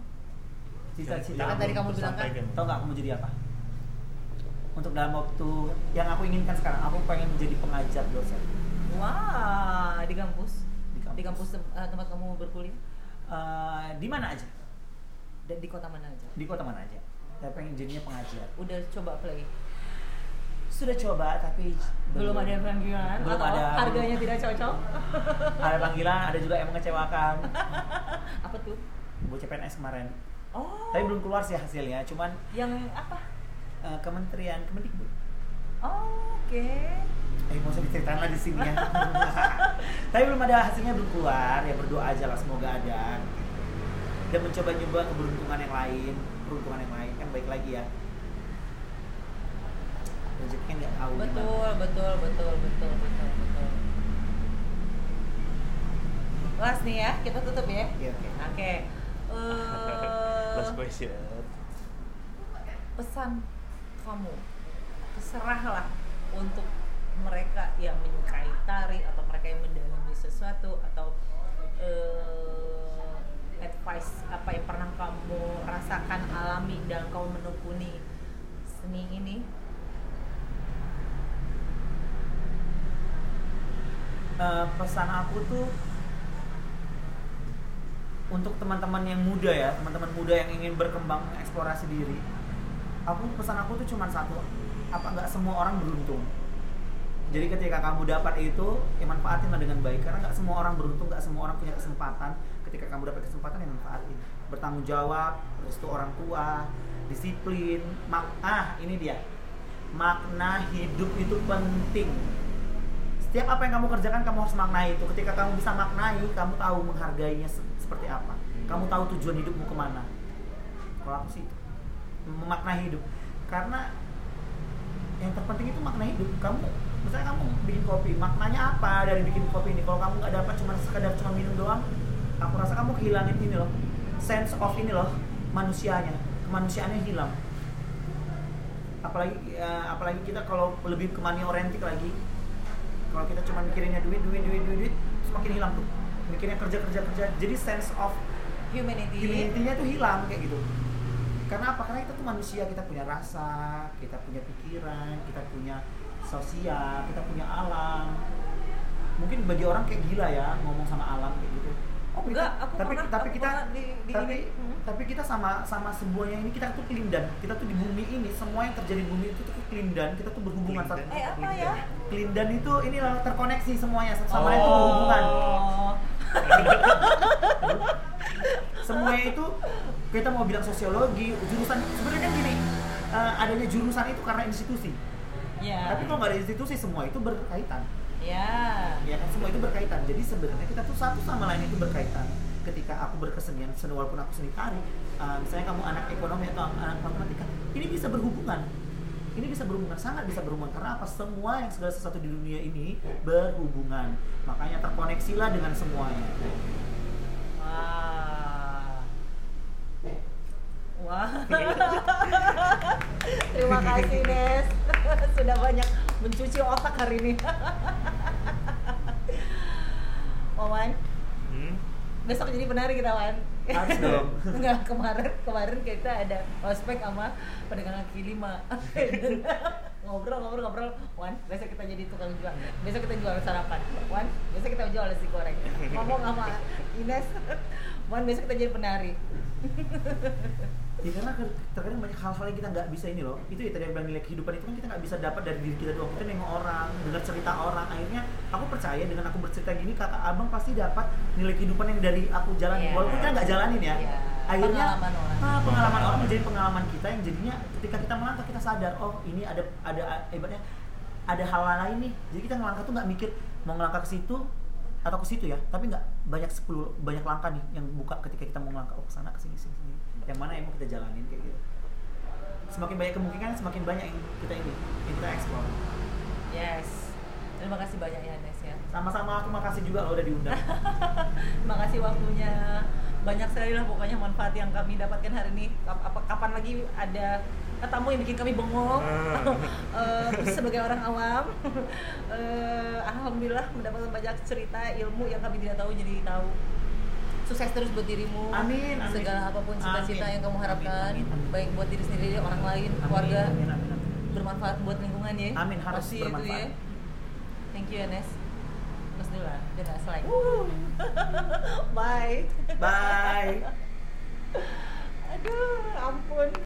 cita-cita Kan tadi kamu bilang kan? tau nggak aku mau jadi apa untuk dalam waktu yang aku inginkan sekarang aku pengen menjadi pengajar dosen wah, di kampus, Di kampus. di kampus tem- eh, tempat kamu berkuliah, Eh, di mana aja dan di kota mana aja? di kota mana aja saya pengen jadinya pengajar Udah coba play? Sudah coba tapi Belum ada panggilan Belum atau ada. harganya tidak cocok? ada panggilan ada juga yang mengecewakan Apa tuh? buat CPNS kemarin Oh, tapi belum keluar sih hasilnya cuman yang apa? eh, kementerian Kemendikbud Oh, Oke. eh mau usah diceritain lah di sini ya tapi belum ada hasilnya belum keluar ya berdoa aja lah semoga ada gitu. dan mencoba nyoba keberuntungan yang lain peruntungan yang lain kan baik lagi ya rezeki kan nggak tahu gimana. Betul, betul, betul, betul, betul, betul. Last nih ya, kita tutup ya. Iya, oke. Oke. Eh, last question pesan kamu terserahlah untuk mereka yang menyukai tari atau mereka yang mendalami sesuatu atau eh, advice apa yang pernah kamu rasakan alami dan kamu menekuni seni ini Eh, pesan aku tuh untuk teman-teman yang muda ya, teman-teman muda yang ingin berkembang eksplorasi diri. Aku pesan aku tuh cuma satu, apa nggak semua orang beruntung. Jadi ketika kamu dapat itu, ya manfaatinlah dengan baik karena nggak semua orang beruntung, nggak semua orang punya kesempatan. Ketika kamu dapat kesempatan, ya manfaatin. Bertanggung jawab, restu orang tua, disiplin. Mak ah ini dia, makna hidup itu penting setiap apa yang kamu kerjakan kamu harus maknai itu. Ketika kamu bisa maknai kamu tahu menghargainya se- seperti apa. Kamu tahu tujuan hidupmu ke mana. Kalau aku sih memaknai hidup. Karena yang terpenting itu makna hidup. Kamu misalnya kamu bikin kopi maknanya apa dari bikin kopi ini? Kalau kamu nggak dapat cuma sekedar cuma minum doang aku rasa kamu kehilangan ini loh. Sense of ini loh manusianya. Kemanusiaannya hilang. Apalagi eh, apalagi kita kalau lebih ke money lagi kalau kita cuma mikirinnya duit duit duit duit duit semakin hilang tuh. Mikirnya kerja kerja kerja jadi sense of humanity. humanity-nya tuh hilang kayak gitu. Karena apa? Karena kita tuh manusia kita punya rasa kita punya pikiran kita punya sosial kita punya alam. Mungkin bagi orang kayak gila ya ngomong sama alam kayak gitu Oh, Tapi enggak, kita- aku tapi pernah- tapi aku kita pernah di- di tapi ini. Hmm. tapi kita sama sama semuanya ini kita tuh kelindan kita tuh di bumi ini semua yang terjadi di bumi itu tuh kelindan kita tuh berhubungan satu eh apa ya kelindan itu inilah terkoneksi semuanya sama lain itu berhubungan Oh. semuanya itu kita mau bilang sosiologi jurusan sebenarnya kan gini eh, adanya jurusan itu karena institusi ya tapi kalau nggak ada institusi semua itu berkaitan ya. Ya kan semua itu berkaitan. Jadi sebenarnya kita tuh satu sama lain itu berkaitan. Ketika aku berkesenian seni walaupun aku seni tari uh, misalnya kamu anak ekonomi atau anak matematika ini bisa berhubungan. Ini bisa berhubungan sangat bisa berhubungan. Karena apa? Semua yang segala sesuatu di dunia ini berhubungan. Makanya terkoneksilah dengan semuanya. Wah. Wah. Terima kasih Des. Sudah banyak mencuci otak hari ini. Wawan, Hmm? besok jadi penari kita Wan. Harus dong. Enggak kemarin kemarin kita ada ospek sama pedagang kaki lima. ngobrol ngobrol ngobrol Wan besok kita jadi tukang jual besok kita jual sarapan Wan besok kita jual nasi goreng ngomong sama Ines Wan besok kita jadi penari Ya karena ter- terkadang banyak hal-hal yang kita nggak bisa ini loh. Itu ya tadi yang bilang nilai kehidupan itu kan kita nggak bisa dapat dari diri kita doang. Kita nengok orang, dengar cerita orang. Akhirnya aku percaya dengan aku bercerita gini, kakak abang pasti dapat nilai kehidupan yang dari aku jalanin. Iya. Walaupun kita nggak jalanin ya. Iya. Akhirnya Pengalaman orang. ah, pengalaman orang menjadi pengalaman kita yang jadinya ketika kita melangkah kita sadar, oh ini ada ada ibaratnya ada hal lain nih. Jadi kita ngelangkah tuh nggak mikir mau ngelangkah ke situ atau ke situ ya, tapi nggak banyak 10 banyak langkah nih yang buka ketika kita mau ngelangkah oh ke sana ke sini sini sini. Yang mana yang mau kita jalanin kayak gitu. Semakin banyak kemungkinan, semakin banyak yang kita ini, yang kita explore. yes terima kasih banyak ya Nes ya Sama-sama aku makasih juga lo udah diundang. Terima kasih waktunya. Banyak sekali lah pokoknya manfaat yang kami dapatkan hari ini. Kap- Apa kapan lagi ada tamu yang bikin kami bengong Eh, sebagai orang awam. Eh, Alhamdulillah mendapatkan banyak cerita ilmu yang kami tidak tahu jadi tahu. Sukses terus buat dirimu. Amin, amin. Segala apa pun cita-cita yang kamu harapkan, Amin, amin, amin. baik buat diri sendiri, orang lain, Amin, keluarga, amin, amin, amin. bermanfaat buat lingkungan ya. Amin, harus Pasti itu bermanfaat. ya. Thank you ya Nes. Terus dulu lah, nggak selesai. Bye. Bye. Aduh, ampun.